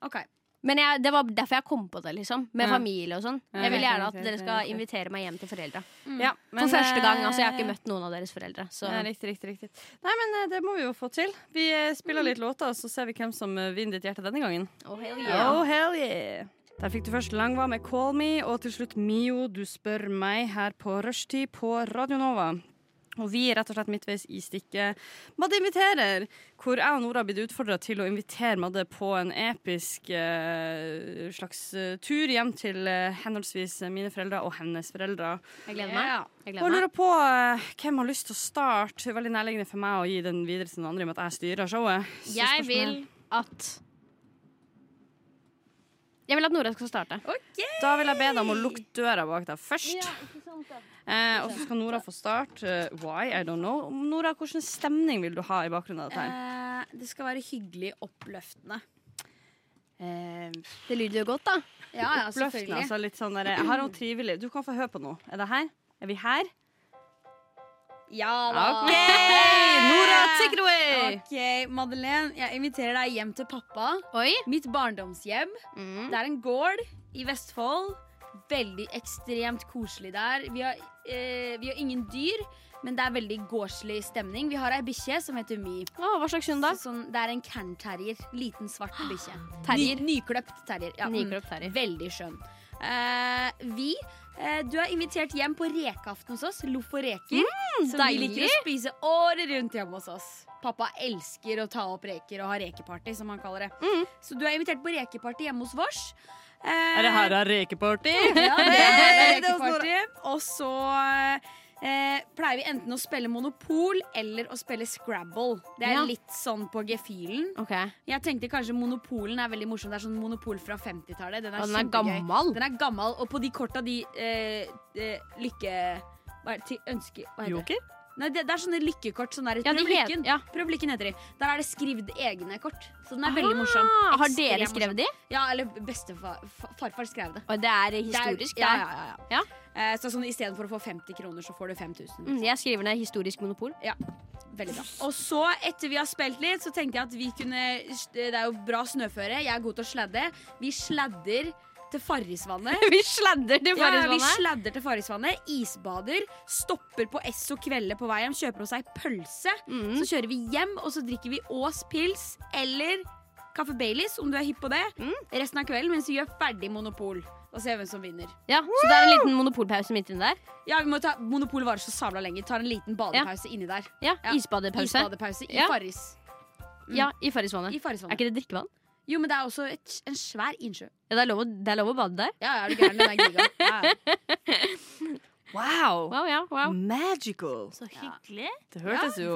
Ok. Men jeg, det var derfor jeg kom på det, liksom. Med Ja. familie og sånn. Jeg vil gjerne at dere skal invitere meg hjem til foreldra. ja For første gang. eh, Altså, jeg har ikke møtt noen av deres foreldre. Så Ja, riktig, riktig, riktig. Nei, men eh, det må vi jo få til. Vi eh, spiller litt låter, og så ser vi hvem som eh, vinner ditt hjerte denne gangen. oh, hell yeah. Oh, hell yeah. Der fikk du først Langva med Call Me, og til slutt Mio, Du spør meg, her på rushtid på Radio Nova. Og vi er rett og slett midtveis i stikket Madde inviterer, hvor jeg og Nora har blitt utfordra til å invitere Madde på en episk eh, slags eh, tur hjem til eh, henholdsvis mine foreldre og hennes foreldre. Jeg gleder meg. Jeg Og jeg meg. lurer på eh, hvem har lyst til å starte. Veldig nærliggende for meg å gi den videre til noen andre, i og med at jeg styrer showet. Så Jeg spørsmålet vil at Jeg vil at Nora skal starte. Da vil jeg be deg om å lukke døra bak deg først. Eh, og så skal Nora få start. Uh, why? I don't know. Nora, hvilken stemning vil du ha i bakgrunnen av dette? her? Eh, det skal være hyggelig oppløftende. Eh, Det lyder jo godt, da. ja, ja, Oppløftende. selvfølgelig. Altså litt sånn der, jeg har noe trivelig. Du kan få høre på noe. Er det her? Er vi her? Ja da. OK! Nora, take it away! Ok, Madeleine, jeg inviterer deg hjem til pappa. Oi. Mitt barndomshjem. Mm. Det er en gård i Vestfold. Veldig ekstremt koselig der. Vi har, eh, vi har ingen dyr, men det er veldig gårdslig stemning. Vi har ei bikkje som heter My. Å, hva slags hund da? Sånn, det er en cairn-terrier. Liten, svart [gasps] bikkje. Ny, nykløpt terrier. Ja, mm. Nykløpt terrier. Veldig skjønn. Eh, vi eh, Du er invitert hjem på rekeaften hos oss. Loff og reker. som vi deilig. liker å spise året rundt hjemme hos oss. Pappa elsker å ta opp reker og ha rekeparty, som han kaller det. Mm. Så du er invitert på rekeparty hjemme hos vårs. Eh, Er det her er rekeparty? Ja, det er [laughs] rekeparty. Og så eh, pleier vi enten å spille Monopol eller å spille Scrabble. Det er Ja. litt sånn på gefühlen. Okay. Jeg tenkte kanskje Monopolen er veldig morsom. Det er sånn Monopol fra 50-tallet. Den den er gammel. Den er gammel, og på de korta de eh, eh, lykke... Hva er det? Til ønske... Hva heter det? Joker? Nei, det, det er sånne lykkekort. Sånn der, Ja, de prøv, lykken, ja. prøv heter de. Der er det skrevet egne kort. Så den er veldig morsom. Ah, har dere skrevet de? Ja, eller bestefar farfar skrev det. Og det er Det er- historisk, ja, ja, ja, ja. Eh, så sånn, Istedenfor å få 50 kroner, så får du 5000. Mm, jeg skriver ned historisk monopol. Ja, Veldig bra. Og så, etter vi har spilt litt, så tenkte jeg at vi kunne Det er jo bra snøføre. Jeg er god til å sladde. Vi sladder til Farrisvannet. [laughs] vi sladder til Ja, ja, vi sladder til Farrisvannet, isbader, stopper på Esso Kvelde på vei hjem, kjøper oss ei pølse. Mm. Så kjører vi hjem, og så drikker vi Ås pils eller Kaffe Baileys, om du er hypp på det, Mm. resten av kvelden mens vi gjør ferdig Monopol. Og ser hvem som vinner. Ja, så det er en liten monopolpause midt inni der. Ja, vi må ta Monopol varer så sabla lenge. Tar en liten badepause inni der. Ja, Ja. Isbadepause. Isbadepause i Ja. Farris. Ja, i Farrisvannet. Er ikke det drikkevann? Jo, men det er også et, en svær innsjø. Ja, det er lov å, det er lov å bade der. Ja, er du gæren? Den er giga. Ja, ja. [laughs] Wow! Wow, ja, wow. Magical. Så hyggelig. Det hørtes ja, jo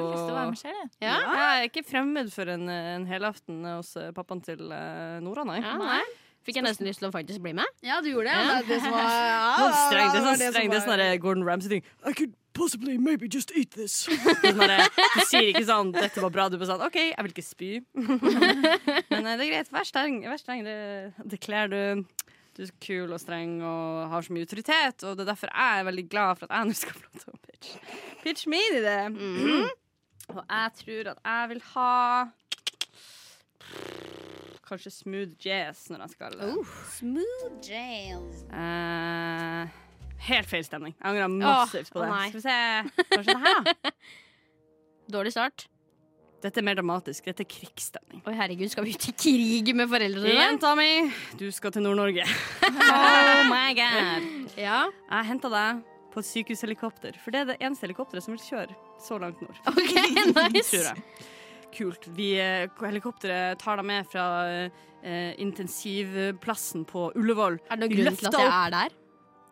selv. jeg. Ja. Jeg er ikke fremmed for en, en helaften hos eh, pappaen til uh, Nora, nei. Ja, nei. Fikk jeg nesten lyst til å faktisk bli med. ja, du gjorde det. Ja. Det er det som var [laughs] ja, streng, det er sånn som streng, det var- sånn Gordon Ramsay-ting. I could possibly maybe just eat this. [laughs] Det sånn du sier ikke sånn 'dette var bra', du bare sånn 'OK, jeg vil ikke spy'. [laughs] Men eh, det er greit. Vær streng. Vær streng. Det, det kler du. Du er så kul og streng og har så mye autoritet, og det er derfor jeg er veldig glad for at jeg nå skal få lov til å pitch, pitch me inn i det. Og jeg tror at jeg vil ha Kanskje smooth jazz når han skal Smooth jazz. Uh, helt feil stemning. Jeg angrer massivt på det. nei. Skal vi se. Kanskje det her, da? [laughs] Dårlig start. Dette er mer dramatisk. Dette er krigsstemning. Oi, herregud, skal vi ut i krig med foreldrene dine? Jenta mi, du skal til Nord-Norge. [laughs] Oh my god. [laughs] Ja. Jeg henta deg på et sykehushelikopter, for det er det eneste helikopteret som vil kjøre så langt nord. OK, nice. Tror jeg. Kult. Vi, eh, helikopteret tar deg med fra eh, intensivplassen på Ullevål. Er det noen grunn til at jeg er der?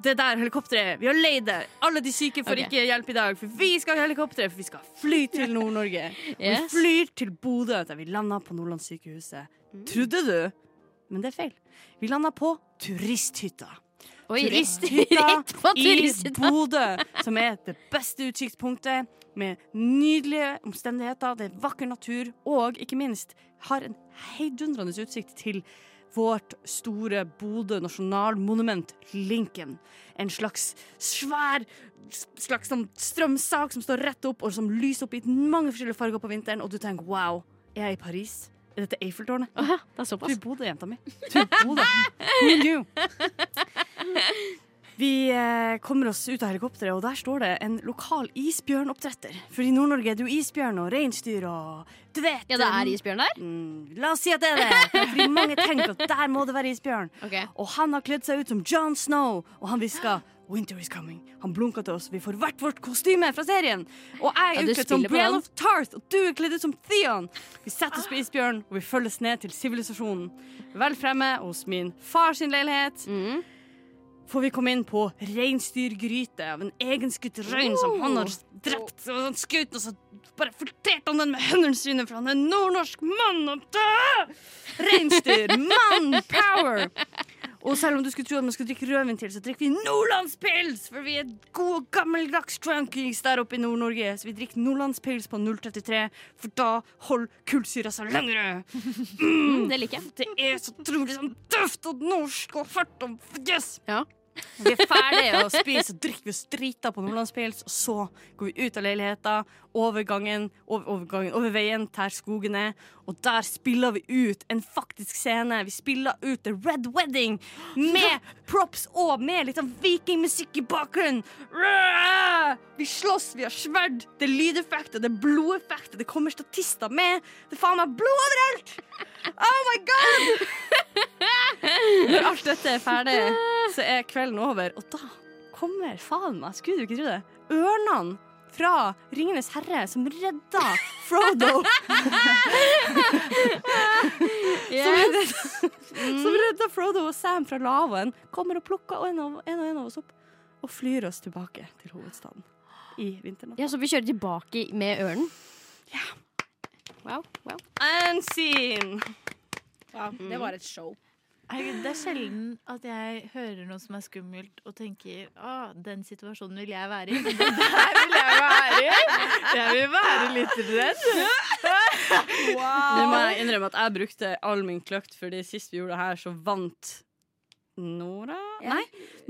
Det er der helikopteret er. Vi har leid det. Alle de syke får okay. ikke hjelp i dag, for vi skal ha helikopteret, for vi skal fly til [laughs] Nord-Norge. yes. Vi flyr til Bodø, der vi landa på Nordlandssykehuset. Trodde du? Men det er feil. Vi landa på turisthytta. Oi, Turisthytta [laughs] på i. Bodø, som er det beste utsiktspunktet, med nydelige omstendigheter, det er vakker natur, og ikke minst har en heidundrende utsikt til vårt store Bodø nasjonalmonument, Lincoln. En slags svær slags sånn strømsak som står rett opp, og som lyser opp i mange forskjellige farger på vinteren, og du tenker wow, er jeg i Paris? Er dette Eiffeltårnet? Åh, det er såpass. Du bodde, jenta mi. Du bodde. Who knew? Vi eh, kommer oss ut av helikopteret, og der står det en lokal isbjørnoppdretter. For i Nord-Norge er det jo isbjørn og reinsdyr og Du vet Ja, det er isbjørn der? Mm, la oss si at det er det. Fordi mange tenker at der må det være isbjørn. Okay. Og han har kledd seg ut som John Snow, og han hviska Winter is coming. Han blunka til oss. Vi får hvert vårt kostyme fra serien. Og jeg er ja, utkledd som den. of Tarth, og du er kledd ut som Theon. Vi setter oss på isbjørn, og vi følges ned til sivilisasjonen. Vel fremme hos min fars leilighet Mm. Får vi komme inn på reinsdyrgryte av en egenskutt rein som han har drept. Og han skjøt og så bare forterte han den med hendene sine, for han er en nordnorsk mann og! Reinsdyr, mann, power! Og selv om du skulle tro at man skulle drikke rødvin til, så drikker vi nordlandspils! For vi er gode, gammeldags drunkies der oppe i Nord-Norge. Så vi drikker nordlandspils på 033, for da holder kullsyra seg lengre. [laughs] Mm, det liker jeg. Det er så utrolig sånn tøft og norsk og hardt og yes. Ja. Vi er ferdige å spise og drikke oss drita på nordlandspils, og så går vi ut av leiligheta, over gangen, over, over, over veien der skogen er, og der spiller vi ut en faktisk scene. Vi spiller ut The Red Wedding med props og med litt sånn vikingmusikk i bakgrunnen. Vi slåss, vi har sverd, det er lydeffekter, det er blodeffekter, det kommer statister med. Det er faen meg blod overalt! Oh my god! Når alt dette er ferdig, så er kvelden over, og da kommer faen meg, skulle du ikke tro det, ørnene fra Ringenes herre som redda Frodo. [laughs] som, redda, som redda Frodo og Sam fra lavaen, kommer og plukker en, og en og en av oss opp og flyr oss tilbake til hovedstaden i vinternatt. Ja, Så vi kjører tilbake med ørnen? Ja. Wow, wow. And scene. Ja, det var et show. Herregud, det er sjelden at jeg hører noe som er skummelt og tenker å, den situasjonen vil jeg være i. Men den der vil jeg være i! Jeg vil være litt redd. Nå må jeg innrømme at jeg brukte all min kløkt, fordi sist vi gjorde det her, så vant Nora? Ja. Nei,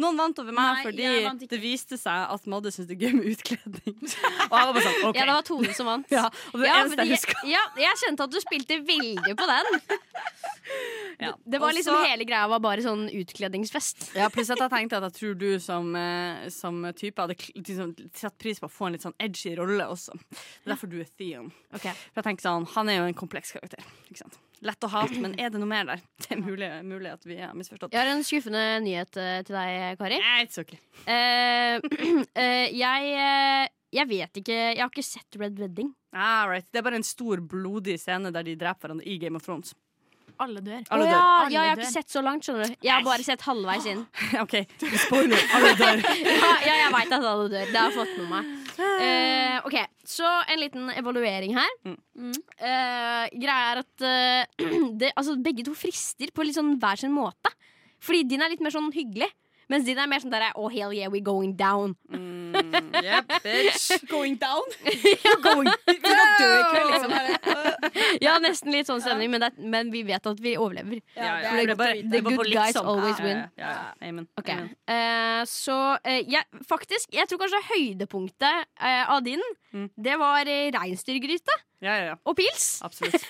noen vant over meg Nei, fordi det viste seg at Madde syntes det er gøy med utkledning. [laughs] Og jeg var bare sånn, OK. Ja, det var Tone som vant. [laughs] Ja, og det Ja, eneste jeg husker ja, jeg kjente at du spilte veldig på den. [laughs] ja. Det var Og liksom Hele greia var bare sånn utkledningsfest. Ja, pluss at jeg tenkte at jeg tror du som, eh, som type hadde liksom, satt pris på å få en litt sånn edgy rolle også. Det er derfor du er Theon. Okay. For jeg tenker sånn, Han er jo en kompleks karakter. Ikke sant? Lett å hate, men er det noe mer der? [laughs] Det er mulig, mulig at vi har misforstått. Jeg har en skuffende nyhet eh, til deg, Kari. Nei, it's okay. Uh, uh, [clears throat] jeg, jeg vet ikke Jeg har ikke sett Red Wedding. Ah, right. Det er bare en stor, blodig scene der de dreper hverandre i Game of Thrones. Alle dør. Alle dør. Oh, ja, Alle ja, jeg har dør. ikke sett så langt, skjønner du. Jeg har bare sett halvveis inn. [laughs] OK, spoiler. Alle dør. [laughs] Ja, ja jeg veit at alle dør. Det har jeg fått med meg. Eh, ok, Så en liten evaluering her. Mm. Eh, greia er at eh, [clears throat] det, altså, begge to frister på litt sånn hver sin måte. Fordi din er litt mer sånn hyggelig. Mens din er mer sånn der Oh hell yeah, we're going down. Mm, yep, bitch. [laughs] Going down? [laughs] going [laughs] dø i kveld, liksom. Ja, nesten litt sånn stemning, men, det, men vi vet at vi overlever. Ja, ja, det for det er bare, det er bare The good guys sånn. always win. Ja, ja, ja. Amen. Ok, Amen. Uh, Så uh, jeg, faktisk, jeg tror kanskje høydepunktet uh, av din, Mm. det var eh, reinsdyrgryte Ja, ja, ja. og pils. Absolutt.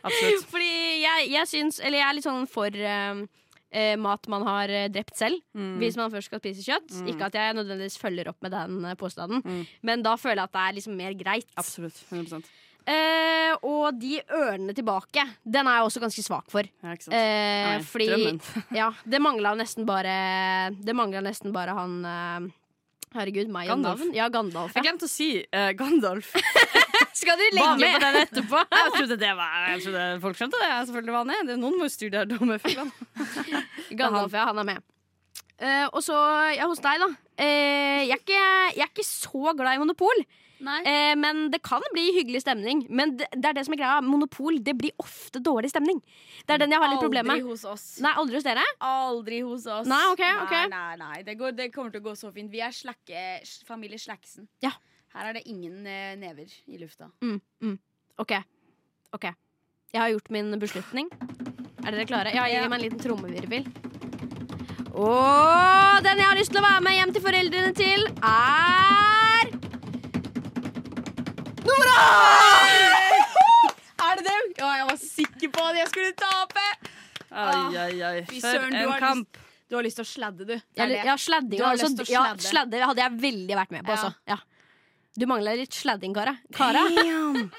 Absolutt. Fordi jeg, jeg syns Eller jeg er litt sånn for eh, mat man har eh, drept selv, Mm. hvis man først skal spise kjøtt. Mm. Ikke at jeg nødvendigvis følger opp med den eh, påstanden, Mm. men da føler jeg at det er liksom mer greit. Absolutt. 100 Eh, og de ørene tilbake, den er jeg også ganske svak for. ja? Eh, Nei, fordi. [laughs] Ja, det mangla nesten bare Det mangla nesten bare han eh, Herregud, meg og navn. Ja, Gandalf. Jeg Ja. glemte å si uh, Gandalf. [laughs] [laughs] Skal du legge med? på den etterpå? [laughs] Jeg trodde det var Jeg trodde folk skjønte det. Selvfølgelig var ned. det. Det Noen må jo styre de her dumme fuglene. [laughs] Gandalf, ja, han er med. Uh, og så, ja, hos deg, da. Uh, jeg, er ikke, jeg er ikke så glad i Monopol. Eh, men det kan bli hyggelig stemning. Men det, det er det som er greia. Monopol det blir ofte dårlig stemning. Det er den jeg har litt problemer med. Aldri hos oss. Nei, aldri hos dere? Aldri hos oss. Nei, ok, ok. Nei, nei, nei. Det, går, det kommer til å gå så fint. Vi er slakke, familie Slacksen. Ja. Her er det ingen eh, never i lufta. Mm, mm. OK. OK. Jeg har gjort min beslutning. Er dere klare? Ja, gi meg en liten trommevirvel. Og den jeg har lyst til å være med hjem til foreldrene til, er Er det dem? Å, jeg var sikker på at jeg skulle tape! Ai, ai, ai. Fy For søren, du en har kamp. Du har lyst til å sladde, du. Det det. ja, sladding. Altså, lyst ja, sladde. sladde hadde jeg veldig vært med på. Ja. Altså. Ja. Du mangler litt sladding, Kara. Kara? Damn.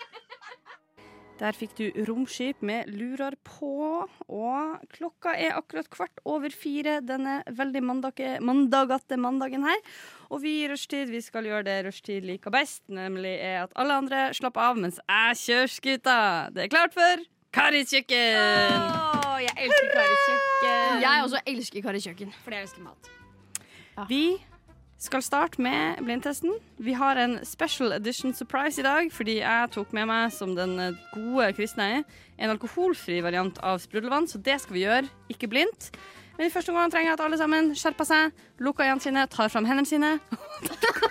Der fikk du romskip med lurer på, og klokka er akkurat kvart over fire denne veldig mandagatte mandagen her. Og vi i Rushtid vi skal gjøre det Rushtid liker best, nemlig er at alle andre slapper av mens jeg kjører skuta. Det er klart for Karis kjøkken! Oh, jeg elsker Karis kjøkken. Jeg også elsker Karis kjøkken. Fordi jeg elsker mat. Vi skal starte med blindtesten. Vi har en special edition surprise i dag, fordi jeg tok med meg, som den gode kristne jeg er, en alkoholfri variant av sprudlevann, så det skal vi gjøre, ikke blindt. Men i første omgang trenger jeg at alle sammen skjerper seg, lukker øynene sine, tar fram hendene sine.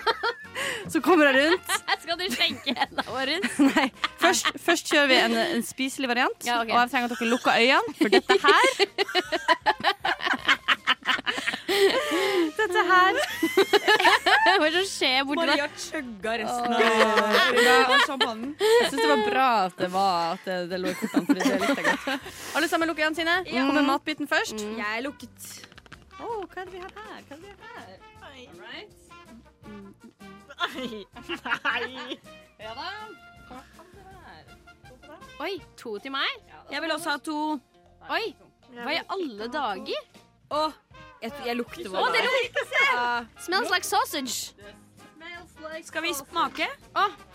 [laughs] så kommer jeg rundt. [laughs] Skal du skjenke hendene våre? [laughs] Nei, først, først kjører vi en, en spiselig variant, Ja, okay. og jeg trenger at dere lukker øynene, for dette her [laughs] Dette her [laughs] Hva er det som skjer borti der? Maria chugga resten av champagnen. Jeg syns det var bra at det, var, at det, det lå i kortene, for det likte jeg godt. Alle sammen lukker øynene sine. Kommer matbiten først. Jeg er lukket. Å, hva er det vi har her? Hva er det vi har her? Alright. Nei. [laughs] Ja da. Hva kan det være? Oi, to til meg? Jeg vil også ha to. Oi, hva i alle dager? Å, jeg, jeg lukter hva det er. Smells like sausage. Skal vi smake?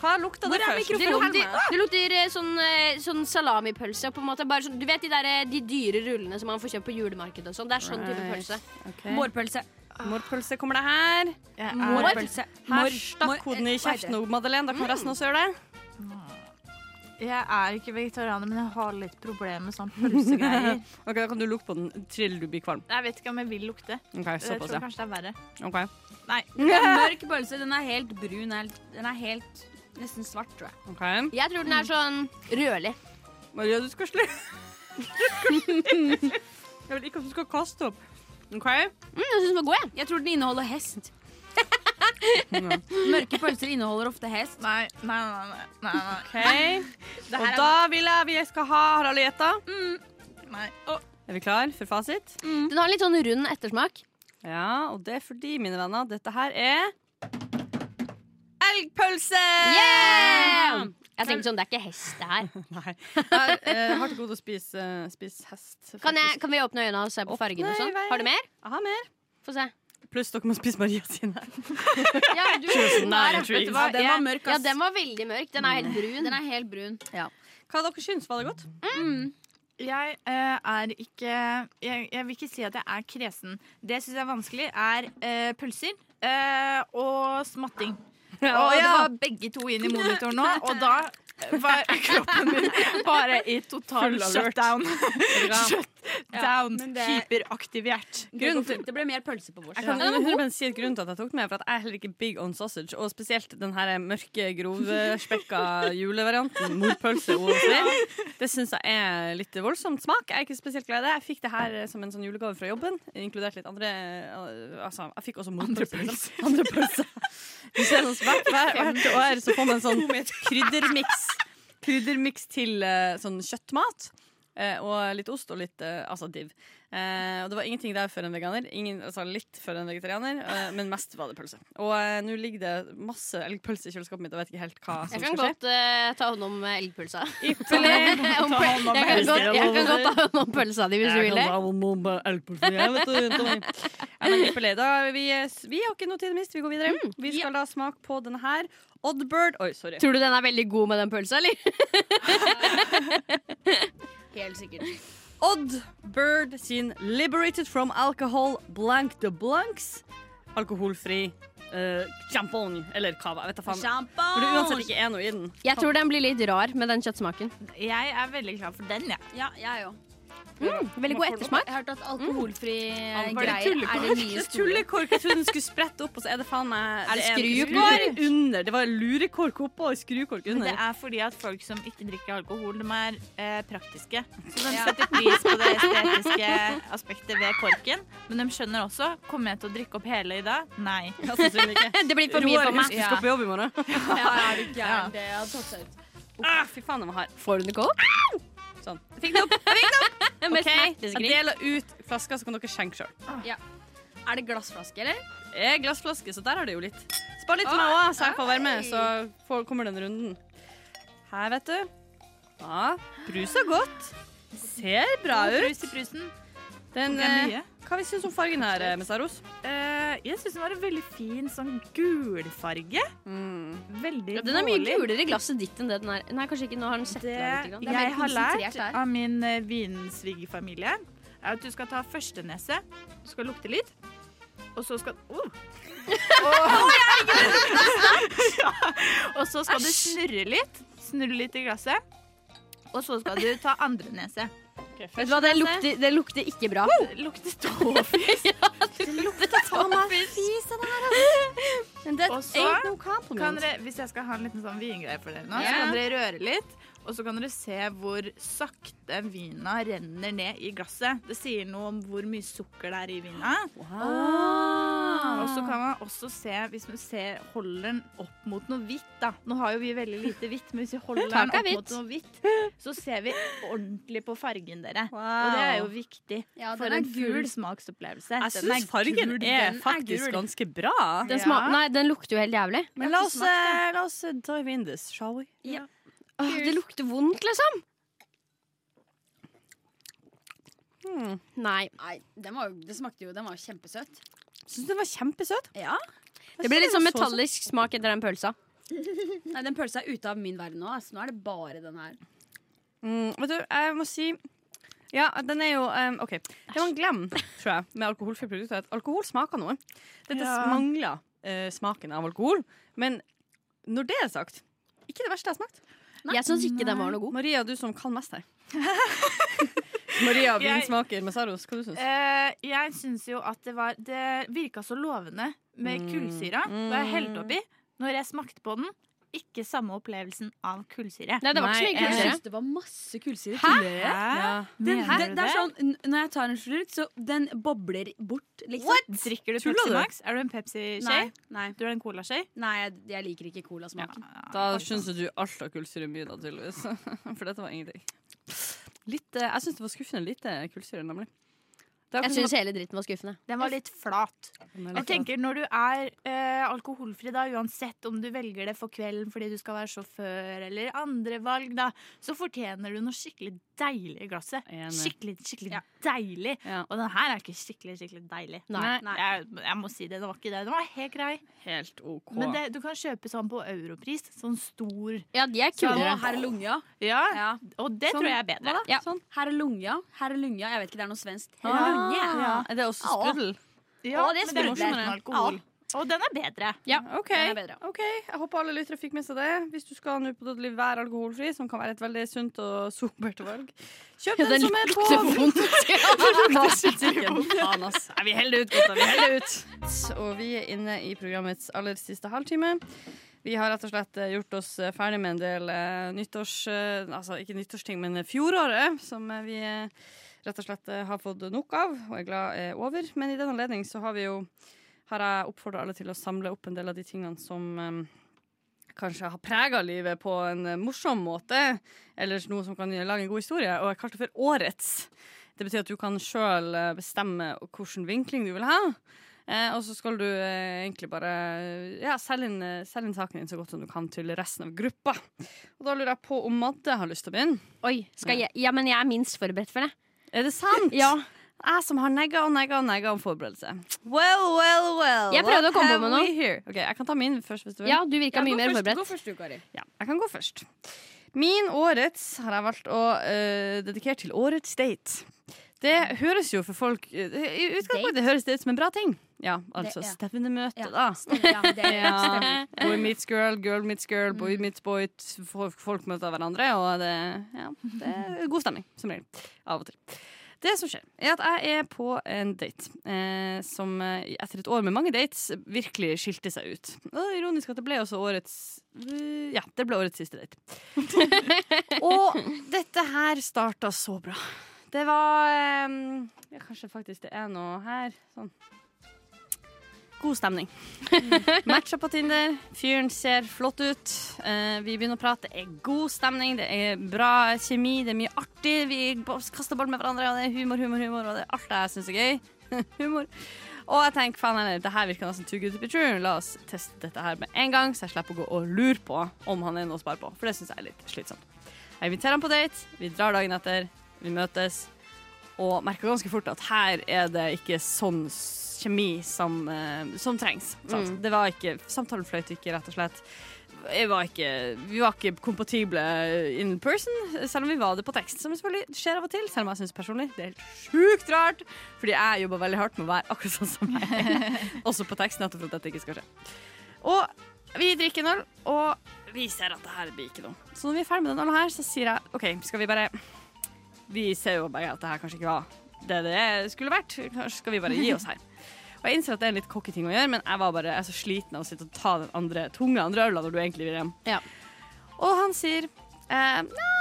Hva lukta det først? Det lukter, det lukter eh, sånn, eh, sånn salamipølse. På en måte. Bare sånn, du vet de, der, eh, de dyre rullene som man får kjøpt på julemarkedet og sånn. Det er sånn type pølse. Okay. Mårpølse. Mårpølse kommer det her. Er Mårpølse. Her stakk hodene i kjeften, Madeleine. Da kan resten også gjøre det. Jeg er ikke vegetarianer, men jeg har litt problemer med sånn pølsegreier. [laughs] Ok, Da kan du lukte på den til du blir kvalm. Jeg vet ikke om jeg vil lukte. Ok, Jeg såpass, tror ja. kanskje det er verre. Ok. Nei. Mørk pølse. Den er helt brun. helt- Den er helt nesten svart, tror jeg. ok. Jeg tror den er sånn rødlig. Maria, du skal slutte. [laughs] Jeg vil ikke at du skal kaste opp. OK? Mm, jeg syns den var god, jeg. Jeg tror den inneholder hest. [laughs] Mørke pølser inneholder ofte hest. Nei, nei, nei. nei, nei, Okay. Ok. Og da vil jeg vi skal ha Har alle gjetta? nei. Er vi klar for fasit? Den har litt sånn rund ettersmak. Ja, og det er fordi, mine venner, dette her er Elgpølse! Yeah! Jeg tenkte sånn, Det er ikke hest, det her. [laughs] Nei. Jeg jeg har til gode å spise, eh, spise hest. Kan, jeg, kan vi åpne øynene og se på fargene? og sånn? Har du mer? Jeg har mer. Få se. Pluss dere må spise Maria sine. [laughs] Ja, du, Nine Vet du hva? Ja, den var mørk, Ja, den var veldig mørk. Den er helt brun. Den er helt brun. Hva dere syns? Var det godt? Jeg eh, er ikke jeg, jeg vil ikke si at jeg er kresen. Det jeg syns er vanskelig, er eh, pølser eh, og smatting. [laughs] og det var begge to inn i monitoren nå, og da var kroppen min bare i total shutdown. [laughs] shutdown. det- Hyperaktivert. Grunnen til Det ble mer pølse på vårs. Jeg kan 100 si et grunn til at jeg tok den med, for at jeg er heller ikke big on sausage. Og spesielt den her mørke, grovspekka julevarianten, morpølse OSV. Det syns jeg er litt voldsomt smak. Jeg er ikke spesielt glad i det. Jeg fikk det her som en sånn julegave fra jobben, inkludert litt andre eh, Altså, jeg fikk også morpølse. Liksom. Andre pølser. [laughs] Du ser hvert, hvert, hvert år så får man en sånn kryddermiks. Kryddermiks til eh, sånn kjøttmat. Eh, og litt ost og litt eh, altså div. Og det var ingenting der for en veganer. Ingen, altså litt for en vegetarianer, men mest var det pølse. Og nå ligger det masse elgpølse i kjøleskapet mitt og vet ikke helt hva som skal skje. [laughs] [laughs] Jeg kan godt uh, ta hånd om elgpølsa. Ypperlig. Jeg, kan godt, jeg kan godt ta hånd om pølsa di hvis du vil det. [laughs] Ja, men ypperlig. Da, vi, vi har ikke noe tid å miste. Vi går videre. Mm. Vi skal da smake på denne her. Oddbird Oi, sorry. Tror du den er veldig god med den pølsa, eller? [laughs] Helt sikkert. Oddbird sin Liberated from Alcohol Blank de Blancs. Alkoholfri uh, champagne, eller cava. Vet da faen. For det uansett ikke er noe i den. Jeg tror den blir litt rar med den kjøttsmaken. Jeg er veldig klar for den, jeg. Ja, jeg òg. Mm, veldig god ettersmak. Jeg har hørt at alkoholfri mm. det greier er det nye [laughs] store. tullekork. Jeg trodde den skulle sprette opp, og så er det faen meg Er det skrukork? under. Det var lurekork oppå og skrukork Men det er fordi at folk som ikke drikker alkohol, de er eh, praktiske. Så de setter pris på det estetiske aspektet ved korken. Men de skjønner også kommer jeg til å drikke opp hele i dag? Nei. [laughs] [laughs] Det blir for mye for meg. du skal på jobb i morgen. Ja, er du gæren? Det hadde tatt seg ut. Fy faen, den var hard. Får du den ikke opp? Sånn. Jeg fikk det opp. Jeg fikk det opp. [laughs] Med OK, jeg deler ut flasker, så kan dere skjenke sjøl. Er det glassflaske, eller? Det er glassflaske, så der har det jo litt. Spar litt til meg òg, så jeg får være med. Så får, kommer den runden. Her, vet du. Ja, bruser godt. Ser bra ut. Brus i brusen. Den, er eh, mye. Hva vi syns om fargen her, eh, Messaros? Uh, jeg syns den var en veldig fin sånn gulfarge. Mm. Veldig Ja, den er mye gulere i glasset ditt enn det den er. Nei, kanskje ikke. Nå har den sett Det litt. grann. er jeg har lært der. av min uh, vinsvigerfamilie, er at du skal ta første nese, du skal lukte litt, og så skal oh. [laughs] [laughs] ja. Og så skal du snurre litt, snurre litt i glasset, og så skal du ta andre nese. Vet du hva, det lukter, det lukter ikke bra. Det lukter tåfis. [laughs] Det lukter tåfis. Men det Og så noe no kan dere, hvis jeg skal ha en liten sånn vingreie for dere nå, så kan dere røre litt. Og så kan dere se hvor sakte vina renner ned i glasset. Det sier noe om hvor mye sukker det er i vina. Wow. Og så kan man også se, hvis man ser, holder den opp mot noe hvitt, da. Nå har jo vi veldig lite hvitt, men hvis vi holder [laughs] den opp mot noe hvitt, så ser vi ordentlig på fargen dere. Og det er jo viktig Ja, for en gul. smaksopplevelse. Jeg Den syns fargen gul, er faktisk er ganske bra. Den, Ja. Nei, den lukter jo helt jævlig. Men la oss, eh, la oss eh, dive in this, shall we? Åh, det lukter vondt, liksom. Hmm. Nei. Nei, den var, jo- det smakte jo Den var jo kjempesøt. Syns den var kjempesøt. Ja. Det ble litt sånn Så- så- metallisk smak etter den pølsa. [laughs] Nei, Den pølsa er ute av min verden nå. Altså. Nå er det bare den her. Mm, vet du, jeg må si Ja, den er jo um, OK. Det man glemmer, tror jeg, med alkoholfrie produkter, er at alkohol smaker noe. Dette Ja. mangler eh, smaken av alkohol. Men når det er sagt, ikke det verste jeg har smakt. Jeg syns ikke den var noe god. Maria, du som kan mest her. [laughs] Maria, vinsmaker med Saros, hva du syns Eh, jeg syns jo at det var Det virka så lovende med Mm. kullsyra. Og jeg helte oppi. Når jeg smakte på den, ikke samme opplevelsen av kullsyre. Nei, det var ikke så mye kullsyre. Jeg syns det var masse kullsyre. Hæ? Hæ? Ja. Den, Hæ? det, det er sånn, Når jeg tar en slurk, så den bobler bort, liksom. Drikker du Tuller Pepsi du? Max? Er du en Pepsi-skje? Du er en Cola-skje? nei jeg, jeg liker ikke colasmaken. Da syns du alt av kullsyre mye, da, tydeligvis. [laughs] For dette var ingenting. Litt, eh, jeg syns det var skuffende lite kullsyre, nemlig. Det Jeg syns hele dritten var skuffende. Den var litt flat. Jeg tenker Når du er eh, alkoholfri, da, uansett om du velger det for kvelden fordi du skal være sjåfør, eller andre valg, da, så fortjener du noe skikkelig deilig i glasset. Skikkelig, skikkelig Ja. deilig. Ja. Og den her er ikke skikkelig, skikkelig deilig. Nei. Nei. Jeg, jeg må si det. Den var ikke det. Den var helt grei. Helt OK. Men det, du kan kjøpe sånn på europris. Sånn stor. Ja, de er kulere. Sånn, Herre Lunga. Ja, Ja. og det Sånn. tror jeg er bedre. Ja. Sånn. Herre Lunga. Herre Lunga. Jeg vet ikke, det er noe svensk. Herre Ah, ja. Er også sprudel? Ja, Å, det er men den sprudler. uten alkohol. Og den er bedre. Ja. OK. Den er bedre. ok, Jeg håper alle lyttere fikk med seg det. Hvis du skal nå på Dodli være alkoholfri, som kan være et veldig sunt og sobert valg, kjøp den, som er på. [laughs] [laughs] Faen, ass. Nei, vi holder ut, gutta. Vi holder ut. Og vi er inne i programmets aller siste halvtime. Vi har rett og slett eh, gjort oss eh, ferdig med en del eh, nyttårs... Eh, altså ikke nyttårsting, men fjoråret, som eh, vi rett og slett har fått nok av og er glad er over. Men i den anledning så har vi jo har jeg oppfordra alle til å samle opp en del av de tingene som um, kanskje har prega livet på en eh, morsom måte, eller noe som kan lage en god historie, og jeg kalte det for Årets. Det betyr at du kan sjøl bestemme hvilken vinkling du vil ha. Eh, og så skal du eh, egentlig bare ja, selge, inn, eh, selge inn saken din så godt som du kan til resten av gruppa. Og da lurer jeg på om Madde har lyst til å begynne. Oi, skal jeg, ja, men jeg er minst forberedt for det. Er det sant? Ja. Jeg som har negga og negga og negga om forberedelse. Well, well, well. Jeg prøvde å komme på med noe. Okay, Jeg kan ta min først. hvis du vil. Ja, du virka mye mer forberedt. Gå først du, Kari. Ja, jeg kan gå først. Min årets har jeg valgt å uh, dedikere til årets date. Det høres jo for folk eh, I utgangspunktet det høres det ut som en bra ting. Ja, altså ja. stevnemøte, Ja, da. ja, det [laughs] Ja. Boy meets girl, girl meets girl, boy meets boy. Folk, folk møter hverandre, og det, ja, det er god stemning, som regel. Av og til. Det som skjer, er at jeg er på en date eh, som eh, etter et år med mange dates virkelig skilte seg ut. Og det er ironisk at det ble også årets eh, Ja, det ble årets siste date. [laughs] og dette her starta så bra. Det var eh, ja, Kanskje faktisk det er noe her. Sånn. God stemning. [laughs] Matcha på Tinder. Fyren ser flott ut. Eh, vi begynner å prate. Det er god stemning, det er bra kjemi, det er mye artig. Vi kaster ball med hverandre, og det er humor, humor, humor, og det er alt jeg syns er gøy. [laughs] humor. Og jeg tenker faen heller, det her virker nesten too good to be true. La oss teste dette her med en gang, så jeg slipper å gå og lure på om han er noe å spare på. For det syns jeg er litt slitsomt. Jeg inviterer han på date, vi drar dagen etter, vi møtes, og merker ganske fort at her er det ikke sånn kjemi som, eh, som trengs. Mm. Det var ikke, Samtalen fløyt ikke, rett og slett. Var ikke, vi var ikke kompatible in person, selv om vi var det på tekst. Som selvfølgelig skjer av og til, selv om jeg syns personlig det er helt sjukt rart. Fordi jeg jobber veldig hardt med å være akkurat sånn som jeg er. [laughs] Også på tekst, nettopp for at dette ikke skal skje. Og vi drikker en øl, og vi ser at det her blir ikke noe. Så når vi er ferdig med den ølen her, så sier jeg OK, skal vi bare Vi ser jo begge at det her kanskje ikke var det det skulle vært. Kanskje skal vi bare gi oss her. Og Jeg innser at det er en litt cocky ting å gjøre, men jeg var bare jeg er så sliten av å sitte og ta den andre tunge andre øla når du egentlig vil hjem. Ja. Og han sier eh, Nja,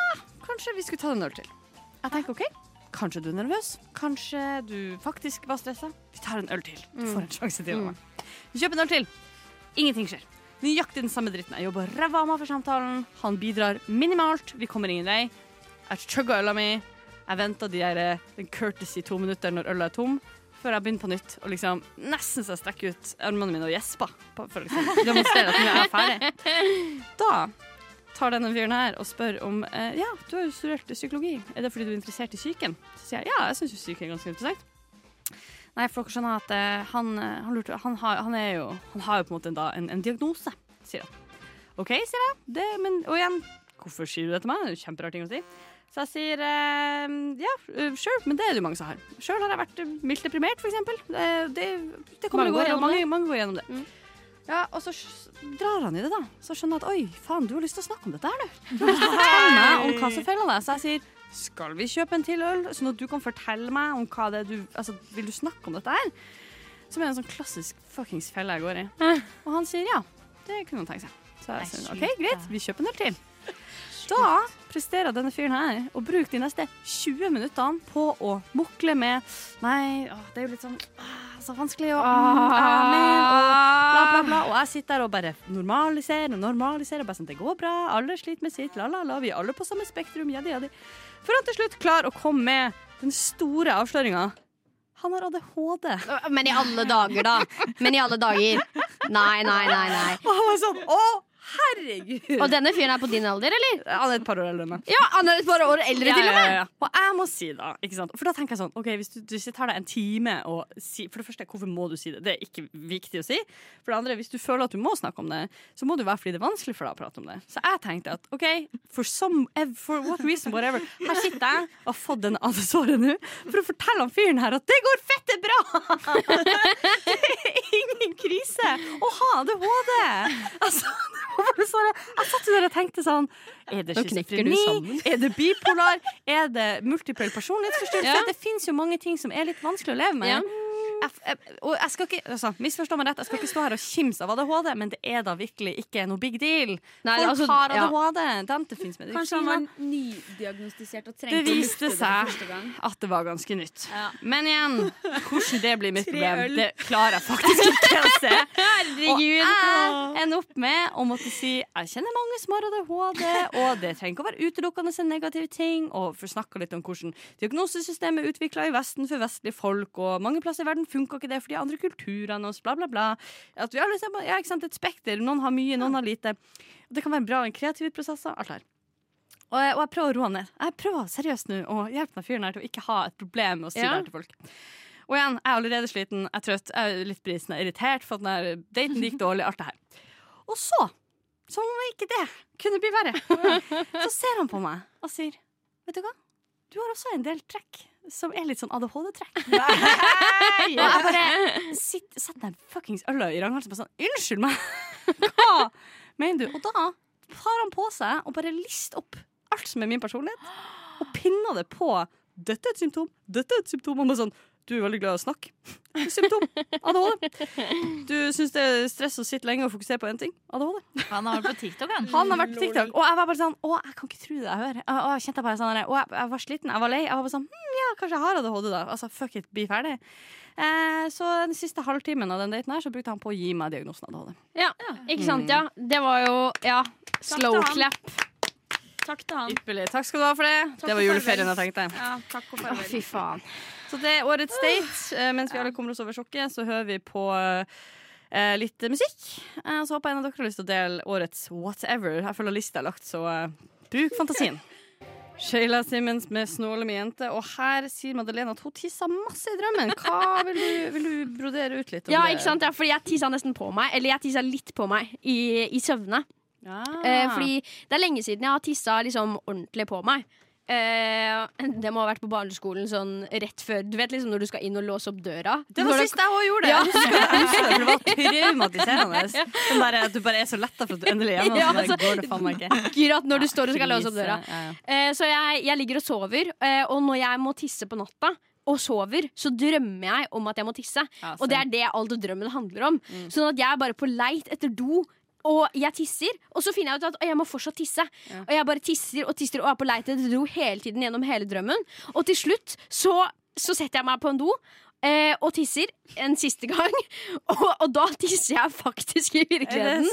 kanskje vi skulle ta en øl til. Jeg tenker OK, kanskje du er nervøs. Kanskje du faktisk var stressa. Vi tar en øl til. Du får en sjanse til. Mm. Vi kjøper en øl til. Ingenting skjer. Nøyaktig den samme dritten. Jeg jobber ræva av meg for samtalen. Han bidrar minimalt. Vi kommer ingen vei. Jeg chugga øla mi. Jeg venta de der, eh, den courtesy to minutter når øla er tom, før jeg begynner på nytt. Og liksom nesten så jeg strekker ut armene mine og gjesper på- for å liksom demonstrere at nå er jeg ferdig. [laughs] Da tar denne fyren her og spør om eh, Ja, du har jo studert psykologi. Er det fordi du er interessert i psyken? Så sier jeg ja, jeg syns jo psyke er ganske interessant. Nei, for dere skjønner at eh, han, eh, han, lurte, han, har, han, er jo, han har jo på en måte en, da, en, en diagnose, sier han. OK, sier jeg. Det, men, og igjen, hvorfor sier du det til meg? Det er jo kjemperar ting å si. Så jeg sier eh, ja, uh, sure, men det er det jo mange som har. Sjøl har jeg vært eh, mildt deprimert, eksempel. Det, det, det kommer Mange går, går gjennom mange, mange går gjennom det. Mm. Ja, og så drar han i det, da. Så skjønner jeg at oi, faen, du har lyst til å snakke om dette her, du. Du har lyst til å fortelle meg om hva som feiler deg. Så jeg sier skal vi kjøpe en til øl, sånn at du kan fortelle meg om hva det er du Altså, vil du snakke om dette her? Som er en sånn klassisk fuckings felle jeg går i. Og han sier ja, det kunne han tenke seg. Så jeg sier OK, greit, vi kjøper en øl til. Da presterer denne fyren her å bruke de neste 20 minuttene på å mukle med Nei, å, det er jo litt sånn ah, så vanskelig å mm, amen, og bla, bla, bla. Og jeg sitter der og bare normaliserer og normaliserer. Bare sånn, det går bra, alle sliter med sitt, la, la, la. Vi er alle på samme spektrum, jadi, jadi. For han til slutt klarer å komme med den store avsløringa. Han har ADHD. Men i alle dager, da. Men i alle dager. Nei, nei, nei. nei. Og han var sånn Å, herregud! Og denne fyren er på din alder, eller? Han er et par år eldre enn meg. Ja, han er et par år eldre, til og med. Og jeg må si da? For da tenker jeg sånn OK, hvis du, hvis det tar deg en time å si For det første, hvorfor må du si det? Det er ikke viktig å si. For det andre, hvis du føler at du må snakke om det, så må det være fordi det er vanskelig for deg å prate om det. Så jeg tenkte at OK, for, some, for what reason, whatever, her sitter jeg og har fått denne adesåret nå for å fortelle han fyren her at det går fette bra! [laughs] det er ingen krise å ha ADHD! Altså, det sånn, [laughs] jeg satt der og tenkte sånn Er det schizofreni? Er det bipolar? Er det multiple personlighetsforstyrrelse? Ja. Det fins jo mange ting som er litt vanskelig å leve med. Ja. Jeg, jeg, og jeg skal ikke, altså, Misforstå meg rett, jeg skal ikke stå her og kimse av ADHD, men det er da virkelig ikke noe big deal. Nei, Folk altså, har ja. ADHD. Den det fins Kanskje han var nydiagnostisert og Det trengte å viste lufte det seg gang. at det var ganske nytt. Ja. Men igjen, hvordan det blir mitt problem, det klarer jeg faktisk ikke å se. [laughs] Og jeg ender opp med å måtte si jeg kjenner mange som har ADHD, og det trenger ikke å være utelukkende en negativ ting. Og snakke litt om hvordan diagnosesystemet er utvikla i Vesten for vestlige folk, og mange plasser i verden funka ikke det for de andre kulturene og bla, bla, bla. At vi har liksom, ja, ikke sant, et spekter. Noen har mye, noen har lite. Det kan være bra i kreative prosesser. Alt her. Og jeg, og jeg prøver å roe ned. Jeg prøver seriøst nå å hjelpe den fyren her til å ikke ha et problem med å si Ja. det her til folk. Og igjen, jeg er allerede sliten, jeg er trøtt, jeg er litt brisen, jeg er irritert for at den daten gikk dårlig, alt det her. Og så, som om ikke det kunne bli verre, [laughs] så ser han på meg og sier Vet du hva, du har også en del trekk som er litt sånn ADHD-trekk. [laughs] Og jeg bare sitter, setter den fuckings øla i ranghalsen og bare sånn Unnskyld meg! [laughs] Hva mener du? Og da tar han på seg og bare lister opp alt som er min personlighet, og pinner det på dette er et symptom, dette er et symptom. Og bare sånn Du er veldig glad i å snakke. Symptom. ADHD. Du syns det er stress å sitte lenge og fokusere på én ting. ADHD. Han har vært på TikTok, han. Han har vært på TikTok, og jeg var bare sånn Å, jeg kan ikke tro det jeg hører. Og jeg kjente bare sånn Og jeg, var sliten, jeg var lei. Jeg var bare sånn hm, Ja, kanskje jeg har ADHD, da. Altså, fuck it, bli ferdig. Eh, så den siste halvtimen av den daten her Så brukte han på å gi meg diagnosen ADHD. Ja, ikke sant? Ja. Det var jo Ja. Slow clap. Takk til han. Ypperlig. Takk skal du ha for det. det var juleferien jeg tenkte. Ja, takk og Å, fy faen. Så det er årets date. Eh, mens vi alle kommer oss over sjokket, så hører vi på eh, litt musikk. Eh, så håper jeg en av dere har lyst til å dele årets whatever. Jeg føler lista er lagt, så eh, bruk fantasien. [laughs] Sheila Simmons med 'Snåle med jente'. Og her sier Madeleine at hun tissa masse i drømmen. Hva Vil du, vil du brodere ut litt om Ja, det? ikke sant? Ja, fordi jeg tissa nesten på meg. Eller jeg tissa litt på meg i, i søvne. Ja. Eh, fordi det er lenge siden jeg har tissa liksom ordentlig på meg. Eh, det må ha vært på barneskolen sånn rett før Du vet liksom når du skal inn og låse opp døra. det var sist jeg òg gjorde det. Ja. Det, var traumatiserende. [laughs] Den der, at du bare er så letta for at du endelig er hjemme. Ja, altså, går det faen meg ikke. Akkurat når du står og skal låse opp døra. Eh, så jeg, jeg ligger og sover, eh, og når jeg må tisse på natta og sover, så drømmer jeg om at jeg må tisse. Ja, Og det er det all drømmen handler om. Sånn at jeg er bare på leit etter do. Og jeg tisser, og så finner jeg ut at jeg må fortsatt tisse. Og jeg bare tisser og tisser og er på leit etter do hele tiden gjennom hele drømmen. Og til slutt så, så setter jeg meg på en do eh, og tisser en siste gang. [laughs] Og, og da tisser jeg faktisk i virkeligheten.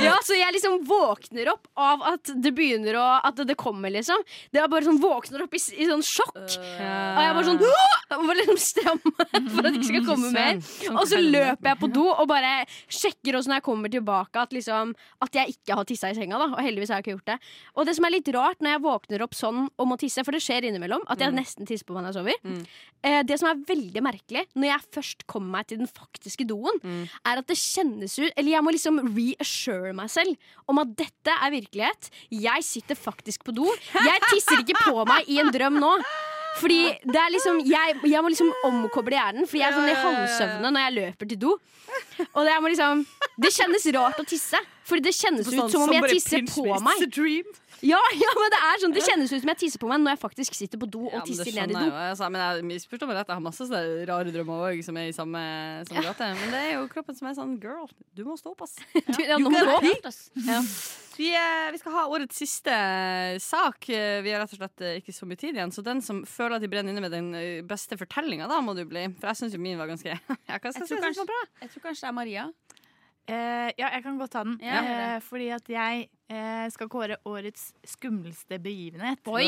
Ja, så jeg liksom våkner opp av at det begynner å At det kommer, liksom. Det er bare sånn våkner opp i, i sånn sjokk. Og jeg er bare sånn «Åh!» bare liksom stram for at det ikke skal komme mer. Og så løper jeg på do og bare sjekker også når jeg kommer tilbake at, liksom, at jeg ikke har tissa i senga. da Og heldigvis har jeg ikke gjort det. Og det som er litt rart når jeg våkner opp sånn og må tisse, for det skjer innimellom at jeg nesten tisser på meg når jeg sover. Eh, det som er veldig merkelig når jeg først kommer meg til den faktiske doen, er at det kjennes ut Eller jeg må liksom reassure meg selv om at dette er virkelighet. Jeg sitter faktisk på do. Jeg tisser ikke på meg i en drøm nå. Fordi det er liksom Jeg, jeg må liksom omkoble hjernen, Fordi jeg er sånn i halvsøvne når jeg løper til do. Og det, liksom, det kjennes rart å tisse. Fordi det kjennes ut som om jeg tisser på meg. Ja, ja, men Det er sånn, det kjennes ut som jeg tisser på meg når jeg faktisk sitter på do og Ja, tisser ned i do. Jeg, Altså, men jeg misforstår meg rett, jeg har masse sånne rare drømmer òg som er i samme, samme gate. Men det er jo kroppen som er sånn girl, du må stå opp, ass. [laughs] Du, ja, nå må du opp, ass. Ja. Vi, eh, vi skal ha årets siste sak. Eh, Vi har rett og slett eh, ikke så mye tid igjen. Så den som føler at de brenner inne med den eh, beste fortellinga, da må du bli. For jeg syns jo min var ganske [laughs] ja, tror. Jeg tror kanskje det er Maria. Eh, ja, jeg kan godt ta den. Ja. Eh, fordi at jeg eh, skal kåre årets skumleste begivenhet. Oi.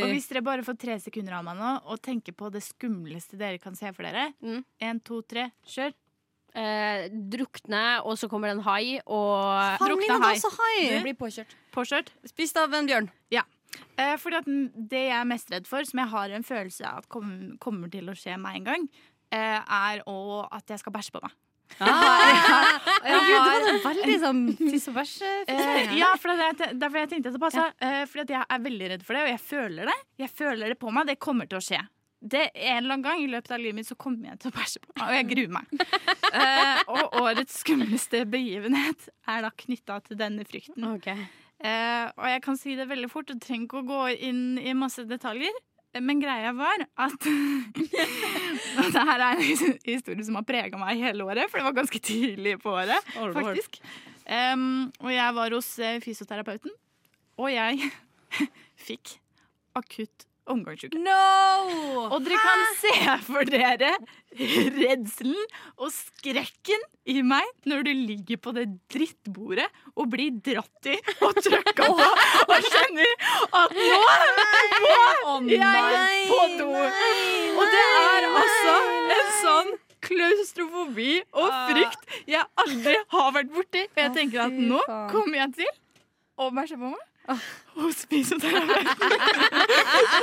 Og hvis dere bare får tre sekunder av meg nå og tenker på det skumleste dere kan se for dere Mm. En, to, tre, kjør. Eh, drukne, og så kommer det en hai, og drukne hai. hai! Blir påkjørt. Påkjørt. Spist av en bjørn. Eh, fordi at det jeg er mest redd for, som jeg har en følelse av at kom, kommer til å skje meg en gang, eh, er å, at jeg skal bæsje på meg. Ja, [laughs] Gud, det var veldig sånn [laughs] tiss og bæsj. Eh, ja, for det er derfor jeg tenkte det passa. Eh, fordi jeg er veldig redd for det, og jeg føler det. Jeg føler det på meg. Det kommer til å skje. Det En eller annen gang i løpet av livet mitt så kommer jeg til å bæsje på meg, og jeg gruer meg. uh, [laughs] og årets skumleste begivenhet er da knytta til denne frykten. Eh, og jeg kan si det veldig fort, du trenger ikke å gå inn i masse detaljer. Men greia var at og [laughs] Det her er en historie som har prega meg hele året, for det var ganske tidlig på året. faktisk. Um, og jeg var hos eh, fysioterapeuten, og jeg [laughs] fikk akutt omgangsuke. No! Og dere kan se for dere redselen og skrekken i meg når du ligger på det drittbordet og blir dratt i og trøkka på og skjønner at nå må jeg på do. Og det er altså en sånn klaustrofobi og frykt jeg aldri har vært borti. Og jeg tenker at nå kommer jeg til å bæsje på meg. Hos fysioterapeuten.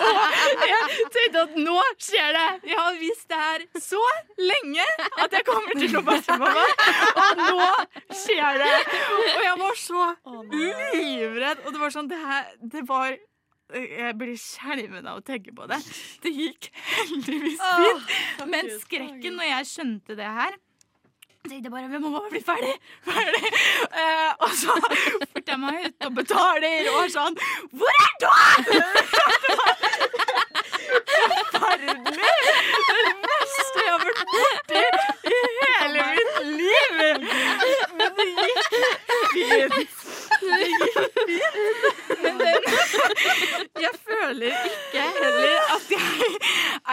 Og jeg tenkte at nå skjer det! Jeg har visst det her så lenge at jeg kommer til å bæsje på meg. Og nå skjer det! Og jeg var så livredd. Og det var sånn Det her Det var jeg blir skjelven av å tenke på det. Det gikk heldigvis fint. Men skrekken når jeg skjønte det her tenkte bare, Vi må bare bli ferdig! ferdig. Uh, og så fulgte jeg meg ut og betaler og var sånn Hvor er doen?! Forferdelig! Det er verste jeg har vært borti i hele mitt liv! Men det gikk fint. Men jeg føler ikke heller at jeg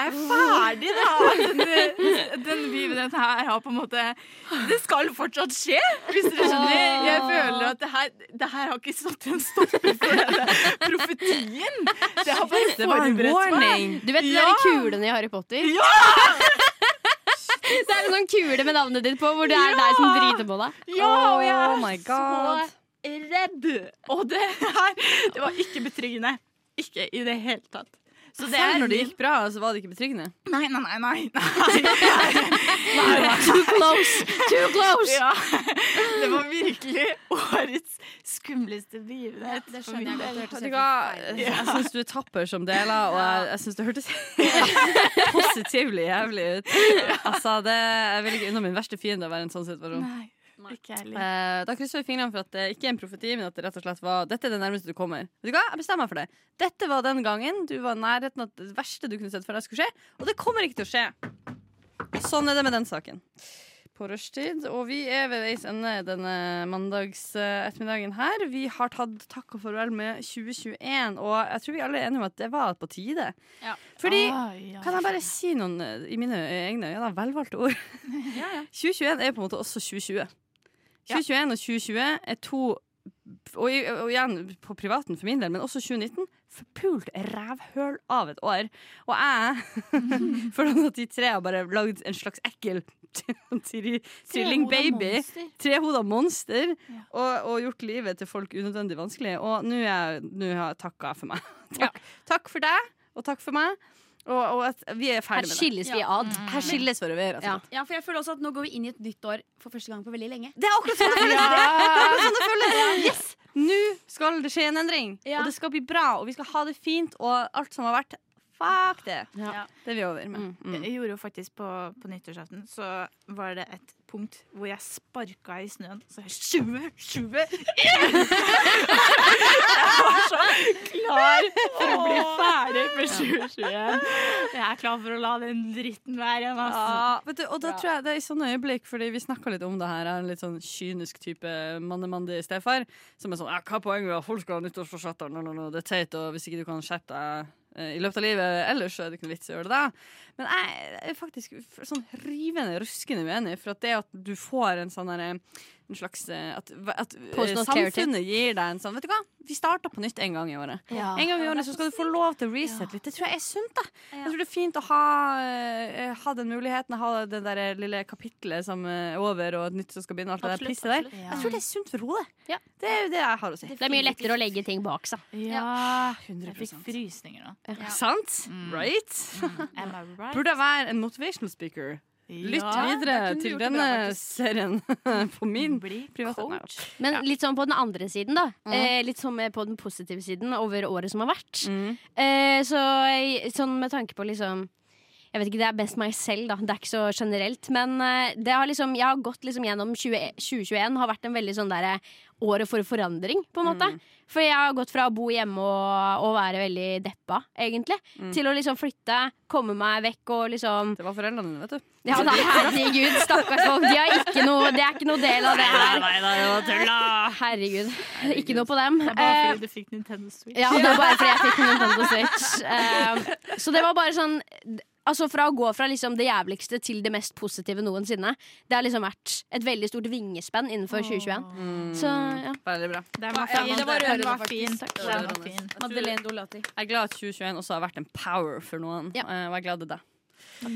er ferdig, da. Den, den begivenheten her har på en måte Det skal fortsatt skje, hvis dere skjønner. Jeg føler at det her, det her har ikke stått en stopper for denne profetien. Det har bare Det var en forberedt meg. Du vet de Ja. kulene i Harry Potter? Ja! Det er en sånn kule med navnet ditt på, hvor det er deg som driter på deg. Ja, Oh my God. Redd. Og det her Det var ikke betryggende. Ikke i det hele tatt. Så det Selv når det gikk bra, så var det ikke betryggende. Nei, nei, nei. [laughs] nei, nei. Too close! Too close! Ja, det var virkelig årets skumleste begivenhet. Det skjønner jeg godt. Jeg. Jeg syns du er tapper som deler, og jeg, jeg syns det hørtes [laughs] positivt jævlig ut. [laughs] Altså, det, jeg vil ikke unna min verste fiende å være i en sånn situasjon. Nei, ikke heller. Eh, da krysser vi fingrene for at det ikke er en profeti, men at det rett og slett var Dette er det nærmeste du kommer. Vet du hva? Jeg bestemmer meg for det. Dette var den gangen du var i nærheten av det verste du kunne sett for deg skulle skje, og det kommer ikke til å skje. Sånn er det med den saken. På rushtid. Og vi er ved veis ende denne mandagsettermiddagen her. Vi har tatt takk og farvel med 2021, og jeg tror vi alle er enige om at det var på tide. Ja. Fordi Ai, ja. kan jeg bare si noen eh, i mine egne øyne velvalgte ord? [laughs] 2021 er på en måte også 2020. 2021 og 2020 er to og, og igjen på privaten for min del, men også 2019 forpult rævhøl av et år. Og jeg [laughs] føler at de tre har bare lagd en slags ekkel [laughs] tri- trillingbaby. Trehoda monster. Og, og gjort livet til folk unødvendig vanskelig. Og nå er har jeg takka for meg. [laughs] Takk, takk for deg, og takk for meg. Og, og at vi er Her ferdig med det. skilles vi ad. Her skilles våre veier. rett Ja. Ja, for jeg føler også at nå går vi inn i et nytt år for første gang på veldig lenge. Det er akkurat sånn det føles! Det er akkurat sånn det føles. Yes! Nå skal det skje en endring, Ja. og det skal bli bra, og vi skal ha det fint, og alt som har vært Fuck det. Ja. Det er vi over med. Mm. Jeg gjorde jo faktisk på, på nyttårsaften Så var det et punkt hvor jeg sparka i snøen. Så jeg 20, 20 [laughs] Jeg var så klar for å bli ferdig med 2021. Jeg er klar for å la den dritten være igjen, altså. Ja, vet du, og da tror jeg det er i sånne øyeblikk, fordi vi snakka litt om det her, er en litt sånn kynisk type mannemandig stefar, som er sånn ja, 'Hva er poenget med at folk skal ha nyttårsforsetter? No, no, no, det er teit, og hvis ikke du kan skjerpe deg i løpet av livet ellers, er det ikke noe vits i å gjøre det da. Men jeg er faktisk sånn rivende, ruskende uenig, for at det at du får en sånn derre en slags eh, At, at eh, samfunnet gir deg en sånn Vet du hva, vi starter på nytt en gang i året. En gang i året så skal du få lov til å reset litt. Det tror jeg er sunt. da Jeg tror det er fint å ha, eh, ha den muligheten, ha det der lille kapitlet som er over, og et nytt som skal begynne. Alt det der pisset der. Jeg tror det er sunt for hodet. Ja. Det er jo det jeg har å si. Det er mye lettere å legge ting bak seg. Ja, 100 jeg fikk frysninger nå. Sant? Right? Am I right? Burde jeg være en motivational speaker? Lytt videre til denne serien [laughs] på min Bli private coach. Men litt sånn på den andre siden, da. Eh, litt sånn på den positive siden over året som har vært. Mm. Eh, så sånn med tanke på liksom jeg vet ikke, Det er best meg selv, da. Det er ikke så generelt. Men eh, det har liksom, jeg har gått liksom gjennom 20, 2021 har vært en veldig sånn derre året for forandring, på en måte. For jeg har gått fra å bo hjemme og, og være veldig deppa, egentlig, til å liksom flytte, komme meg vekk og liksom Det var foreldrene dine, vet du. Ja, da, herregud, stakkars folk. De har ikke noe, det er ikke noe del av det her. Nei nei, nei, var tulla! Herregud. Ikke noe på dem. Det er bare Eh, fordi du fikk Nintendo Switch. ja, det var bare fordi jeg fikk Nintendo Switch. Eh, så det var bare sånn Altså Fra å gå fra liksom det jævligste til det mest positive noensinne. Det har liksom vært et veldig stort vingespenn innenfor 2021. Så ja. Veldig bra. Den var Ja, fin. det var rørende, var fin. Den var fin. Madeleine Dolati. Jeg er glad at 2021 også har vært en power for noen, Ja. eh, og jeg er glad i det.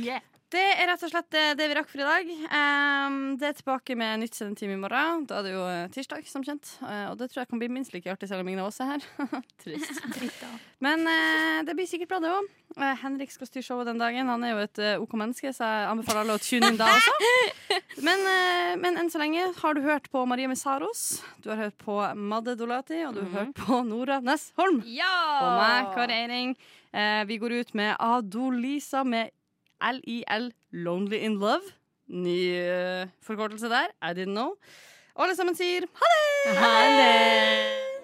Yeah. Det er rett og slett det, det vi rakk for i dag. Um, det er tilbake med nytt sendetime i morgen. Da er det jo eh, tirsdag, som kjent. Uh, og det tror jeg kan bli minst like artig, selv om ingen av oss er her. [laughs] Trist. [laughs] Men uh, det blir sikkert bra, det òg. Henrik skal styre showet den dagen. Han er jo et eh, OK menneske, så jeg anbefaler alle å tune inn da også. [laughs] Men, eh, men enn så lenge har du hørt på Maria Messaros, du har hørt på Madde Dolati, og du har hørt på Nora Næss Holm. Og meg, Kari Eiring. Eh, vi går ut med Adolisa med LIL, Lonely in Love. Ny eh, forkortelse der. I didn't know. Og alle sammen sier ha det! Ha det!